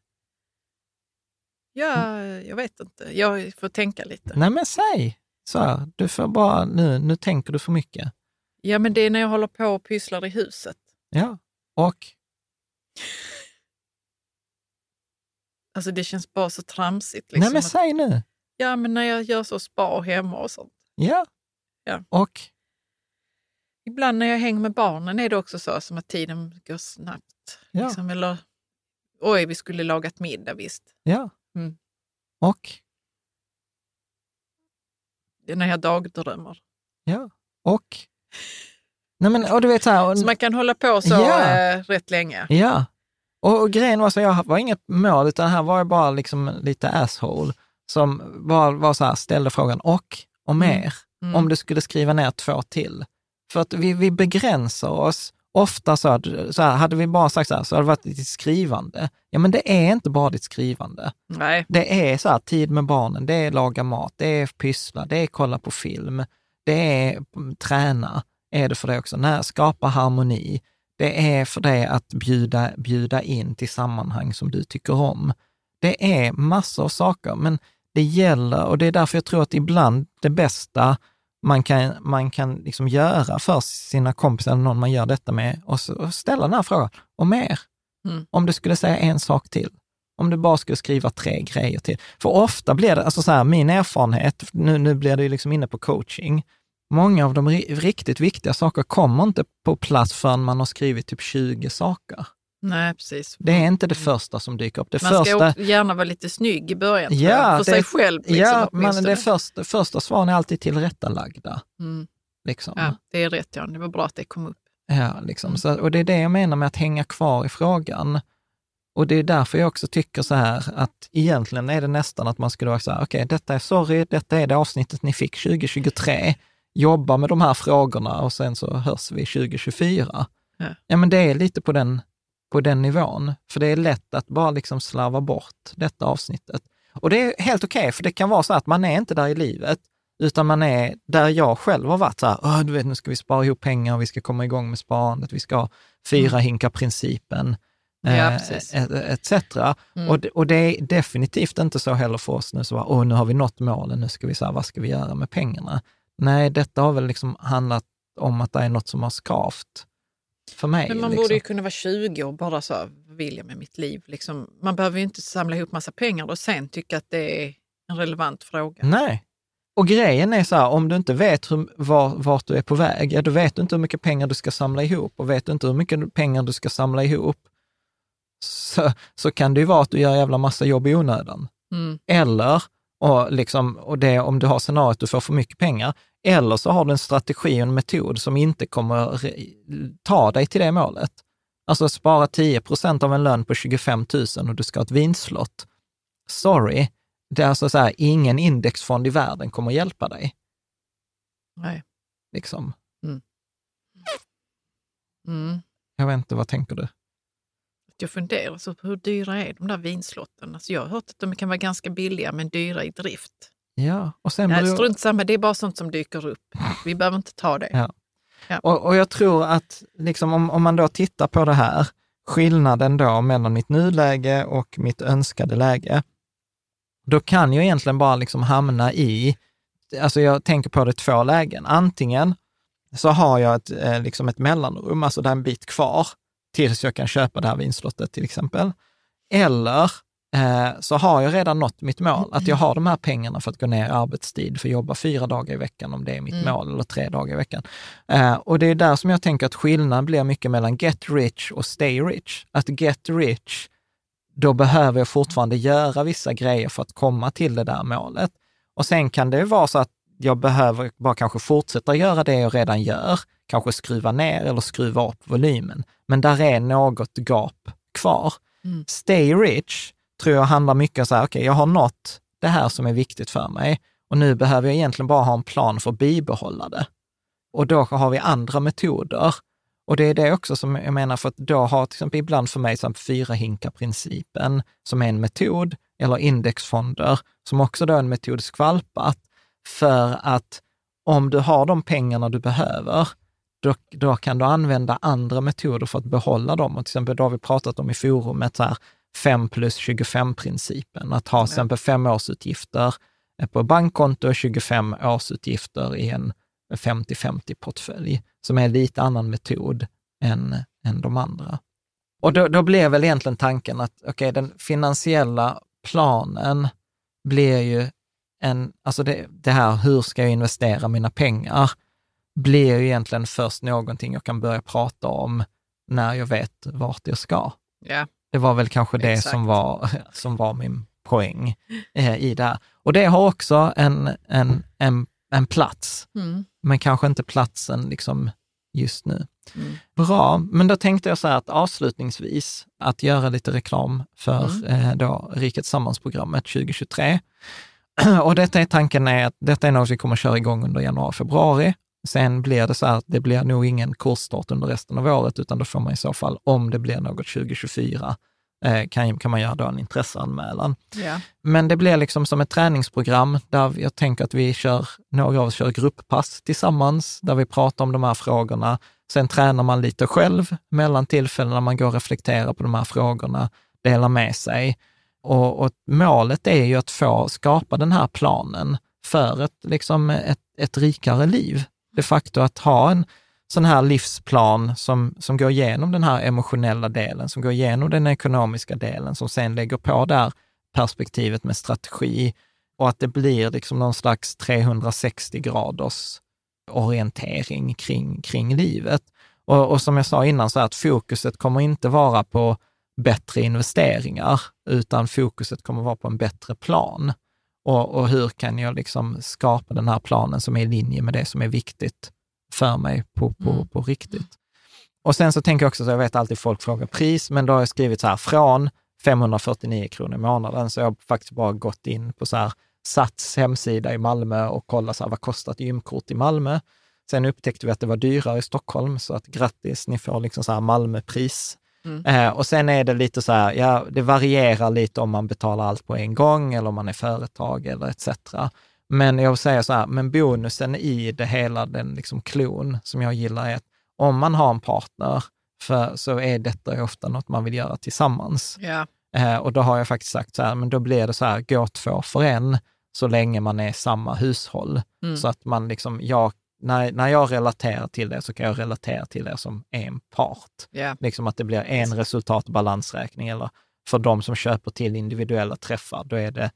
Ja, jag vet inte. Jag får tänka lite. nej men säg, så här, du får bara, nu, nu tänker du för mycket. Ja, men det är när jag håller på och pysslar i huset. Ja, och Alltså det känns bara så tramsigt. Liksom, nej men att, säg nu. ja, men när jag gör så spa hemma och sånt. Ja, Ja. och Ibland när jag hänger med barnen är det också så som att tiden går snabbt. Ja. Liksom, eller, oj, vi skulle lagat middag visst. ja, Mm. och Det är när jag dagdrömmer. ja, och. Nej men, och du vet så här, och, Så man kan hålla på så Ja. eh, rätt länge. Ja, och, och grejen var så jag var inget mål, utan här var jag bara liksom lite asshole som bara var så här, ställde frågan och, och mer, Mm. om du skulle skriva ner två till. För att vi, vi begränsar oss ofta så, att, så här, hade vi bara sagt så här, så hade det varit ditt skrivande. Ja, men det är inte bara ditt skrivande. Nej, Det är så här, tid med barnen, det är laga mat, det är pyssla, det är kolla på film, det är mm, träna, är det för det också. När, skapa harmoni. Det är för det att bjuda, bjuda in till sammanhang som du tycker om. Det är massor av saker, men det gäller, och det är därför jag tror att ibland det bästa man kan, man kan liksom göra för sina kompisar, eller någon man gör detta med, och, så, och ställa den här frågan, och mer. Mm. Om du skulle säga en sak till, om du bara skulle skriva tre grejer till. För ofta blir det, alltså så här, min erfarenhet, nu, nu blir det ju liksom inne på coaching, många av de ri- riktigt viktiga saker kommer inte på plats förrän man har skrivit typ 20 saker. nej precis. Det är inte det första som dyker upp. Det Mm. Man ska första, också gärna vara lite snygg i början, Ja, för det- sig själv. Liksom, ja, men det första, första svaren är alltid tillrättalagda. Mm. Liksom. Ja, det är rätt, Jan. Det var bra att det kom upp. Ja, liksom. Mm. så, och det är det jag menar med att hänga kvar i frågan. Och det är därför jag också tycker så här att egentligen är det nästan att man skulle vara så här, okej, detta är sorry, detta är det avsnittet ni fick 2023. Jobba med de här frågorna och sen så hörs vi 2024. Ja. ja men det är lite på den, på den nivån. För det är lätt att bara liksom slarva bort detta avsnittet. Och det är helt okej, för det kan vara så att man är inte där i livet, utan man är där jag själv har varit så här, "Åh, du vet, nu ska vi spara ihop pengar, vi ska komma igång med sparandet, vi ska fyra hinkar principen, Mm. Ja, eh, etc. Mm. Och, det- och det är definitivt inte så heller för oss nu, så bara, nu har vi nått målen, nu ska vi säga, vad ska vi göra med pengarna? Nej, detta har väl liksom handlat om att det är något som har skavt för mig. Men man liksom. borde ju kunna vara 20 och bara så, vad vill jag med mitt liv? Liksom, man behöver ju inte samla ihop massa pengar och sen tycka att det är en relevant fråga. Nej. Och grejen är så här, om du inte vet hur, var, vart du är på väg, ja, då vet du inte hur mycket pengar du ska samla ihop. Och vet du inte hur mycket pengar du ska samla ihop, så, så kan det ju vara att du gör jävla massa jobb i onödan. Mm. Eller, och, liksom, och det om du har scenariot att du får för mycket pengar, eller så har du en strategi och en metod som inte kommer ta dig till det målet. Alltså spara 10 procent av en lön på 25 000 och du ska ha ett vinslott. Sorry, det är alltså så här, ingen indexfond i världen kommer hjälpa dig. Nej. Liksom. Mm. Jag vet inte, vad tänker du? Jag funderar så på hur dyra är de där vinslotten? Alltså jag har hört att de kan vara ganska billiga men dyra i drift. Ja, och sen Nej, strunt samma, det är bara sånt som dyker upp. Vi behöver inte ta det. Ja. Ja. Och, och jag tror att liksom, om, om man då tittar på det här, skillnaden då mellan mitt nuläge och mitt önskade läge, då kan jag egentligen bara liksom hamna i, alltså jag tänker på det två lägen. Antingen så har jag ett, eh, liksom ett mellanrum, alltså där är en bit kvar tills jag kan köpa det här vinslottet till exempel. Eller eh, så har jag redan nått mitt mål, att jag har de här pengarna för att gå ner i arbetstid, för att jobba fyra dagar i veckan om det är mitt Mm. mål, eller tre dagar i veckan. Eh, och det är där som jag tänker att skillnaden blir mycket mellan get rich och stay rich. Att get rich, då behöver jag fortfarande göra vissa grejer för att komma till det där målet. Och sen kan det vara så att jag behöver bara kanske fortsätta göra det jag redan gör, kanske skruva ner eller skruva upp volymen. Men där är något gap kvar. Mm. Stay rich tror jag handlar mycket om så här, okej, okay, jag har nått det här som är viktigt för mig och nu behöver jag egentligen bara ha en plan för att bibehålla det. Och då har vi andra metoder. Och det är det också som jag menar, för att då har till exempel ibland för mig fyra hinkar-principen, som är en metod, eller indexfonder, som också då är en metod skvalpat, för att om du har de pengarna du behöver, då, då kan du använda andra metoder för att behålla dem. Och till exempel, då har vi pratat om i forumet, så här, 5 plus 25-principen, att ha till exempel fem årsutgifter på bankkonto och 25 årsutgifter i en 50-50-portfölj, som är en lite annan metod än, än de andra. Och då, då blev väl egentligen tanken att okay, den finansiella planen blir ju en, alltså det, det här, hur ska jag investera mina pengar, blir ju egentligen först någonting jag kan börja prata om när jag vet vart jag ska. Ja. Det var väl kanske det som var, som var min poäng eh, i det här. Och det har också en, en, en, en plats, mm. men kanske inte platsen liksom just nu. Mm. Bra, men då tänkte jag så här att avslutningsvis att göra lite reklam för mm. eh, då Riket Sammans-programmet 2023. Och detta är tanken är att detta är något vi kommer att köra igång under januari, februari. Sen blir det så här att det blir nog ingen kursstart under resten av året, utan då får man i så fall, om det blir något 2024, eh, kan, kan man göra då en intresseanmälan. Yeah. Men det blir liksom som ett träningsprogram där jag tänker att vi kör, några av oss kör grupppass tillsammans, där vi pratar om de här frågorna. Sen tränar man lite själv mellan tillfällen när man går och reflekterar på de här frågorna, delar med sig. Och, och målet är ju att få skapa den här planen för ett, liksom ett, ett rikare liv. De facto att ha en sån här livsplan som, som går igenom den här emotionella delen, som går igenom den ekonomiska delen, som sen lägger på där perspektivet med strategi och att det blir liksom någon slags 360 graders orientering kring, kring livet. Och, och som jag sa innan, så att fokuset kommer inte vara på bättre investeringar, utan fokuset kommer vara på en bättre plan. Och, och hur kan jag liksom skapa den här planen som är i linje med det som är viktigt för mig på, på, mm. på riktigt. Och sen så tänker jag också, så jag vet alltid folk frågar pris, men då har jag skrivit så här, från 549 kronor i månaden, så jag har faktiskt bara gått in på så här Sats hemsida i Malmö och kollat så här, vad kostar ett gymkort i Malmö? Sen upptäckte vi att det var dyrare i Stockholm, så att grattis, ni får liksom så här Malmöpris. Mm. Eh, och sen är det lite så här, ja, det varierar lite om man betalar allt på en gång eller om man är företag eller etc. Men jag säga så här, men bonusen i det hela, den liksom klon som jag gillar är att om man har en partner, för, så är detta ofta något man vill göra tillsammans. Ja. Eh, och då har jag faktiskt sagt så här, men då blir det så här, gå två för en, så länge man är samma hushåll. Mm. Så att man liksom, jag, när, när jag relaterar till det så kan jag relatera till det som en part. Yeah. Liksom att det blir en resultat och balansräkning, eller för de som köper till individuella träffar, då är det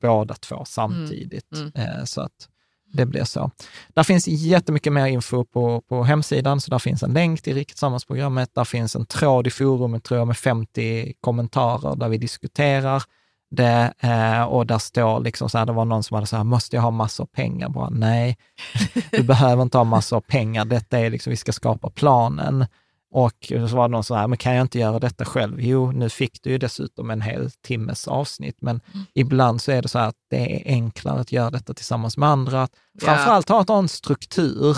båda två samtidigt. Mm. Mm. Så att det blir så. Där finns jättemycket mer info på, på hemsidan, så där finns en länk till Riket Sammansprogrammet. Där finns en tråd i forumet, tror jag, med 50 kommentarer där vi diskuterar det eh, och där står liksom så här, det var någon som hade så här, måste jag ha massor pengar? Bara, nej, du behöver inte ha massor pengar. Detta är liksom, vi ska skapa planen. Och så var det någon som här, men kan jag inte göra detta själv? Jo, nu fick du ju dessutom en hel timmes avsnitt, men mm. ibland så är det så här att det är enklare att göra detta tillsammans med andra. Framförallt ha en struktur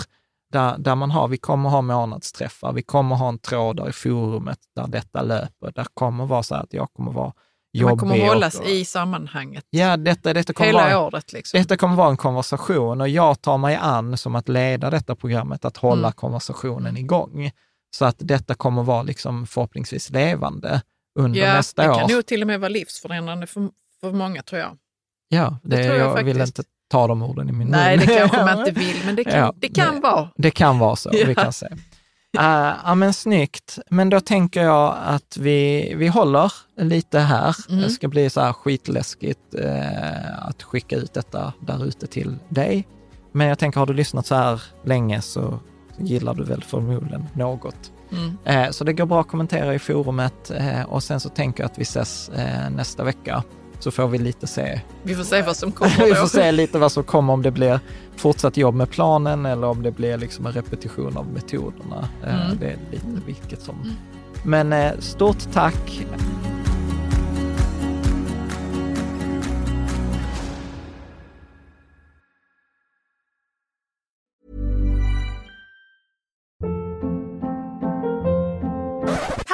där, där man har, vi kommer ha månadsträffar, vi kommer ha en tråd i forumet där detta löper. Där kommer vara så här att jag kommer vara jobbig. Man kommer hållas och, i sammanhanget. Ja, detta, detta kommer Hela vara, året. Liksom. Detta kommer vara en konversation och jag tar mig an som att leda detta programmet, att hålla mm. konversationen igång. Så att detta kommer vara liksom förhoppningsvis levande under ja, nästa år. Det kan nog till och med vara livsförändrande för, för många, tror jag. Ja, det, det tror jag, jag vill inte ta de orden i min mun. Nej, det kanske man inte vill, men det kan, ja, det kan det, vara. Det kan vara så, ja. vi kan se. Uh, ja, men snyggt. Men då tänker jag att vi, vi håller lite här. Mm. Det ska bli så här skitläskigt uh, att skicka ut detta där ute till dig. Men jag tänker, har du lyssnat så här länge så gillar du väl förmodligen något. Mm. Eh, så det går bra att kommentera i forumet och sen så tänker jag att vi ses nästa vecka så får vi lite se. Vi får se vad som kommer då. vi får se lite vad som kommer, om det blir fortsatt jobb med planen eller om det blir liksom en repetition av metoderna. Eh, mm. Det är lite vilket som. Mm. Men eh, stort tack.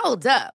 Hold up.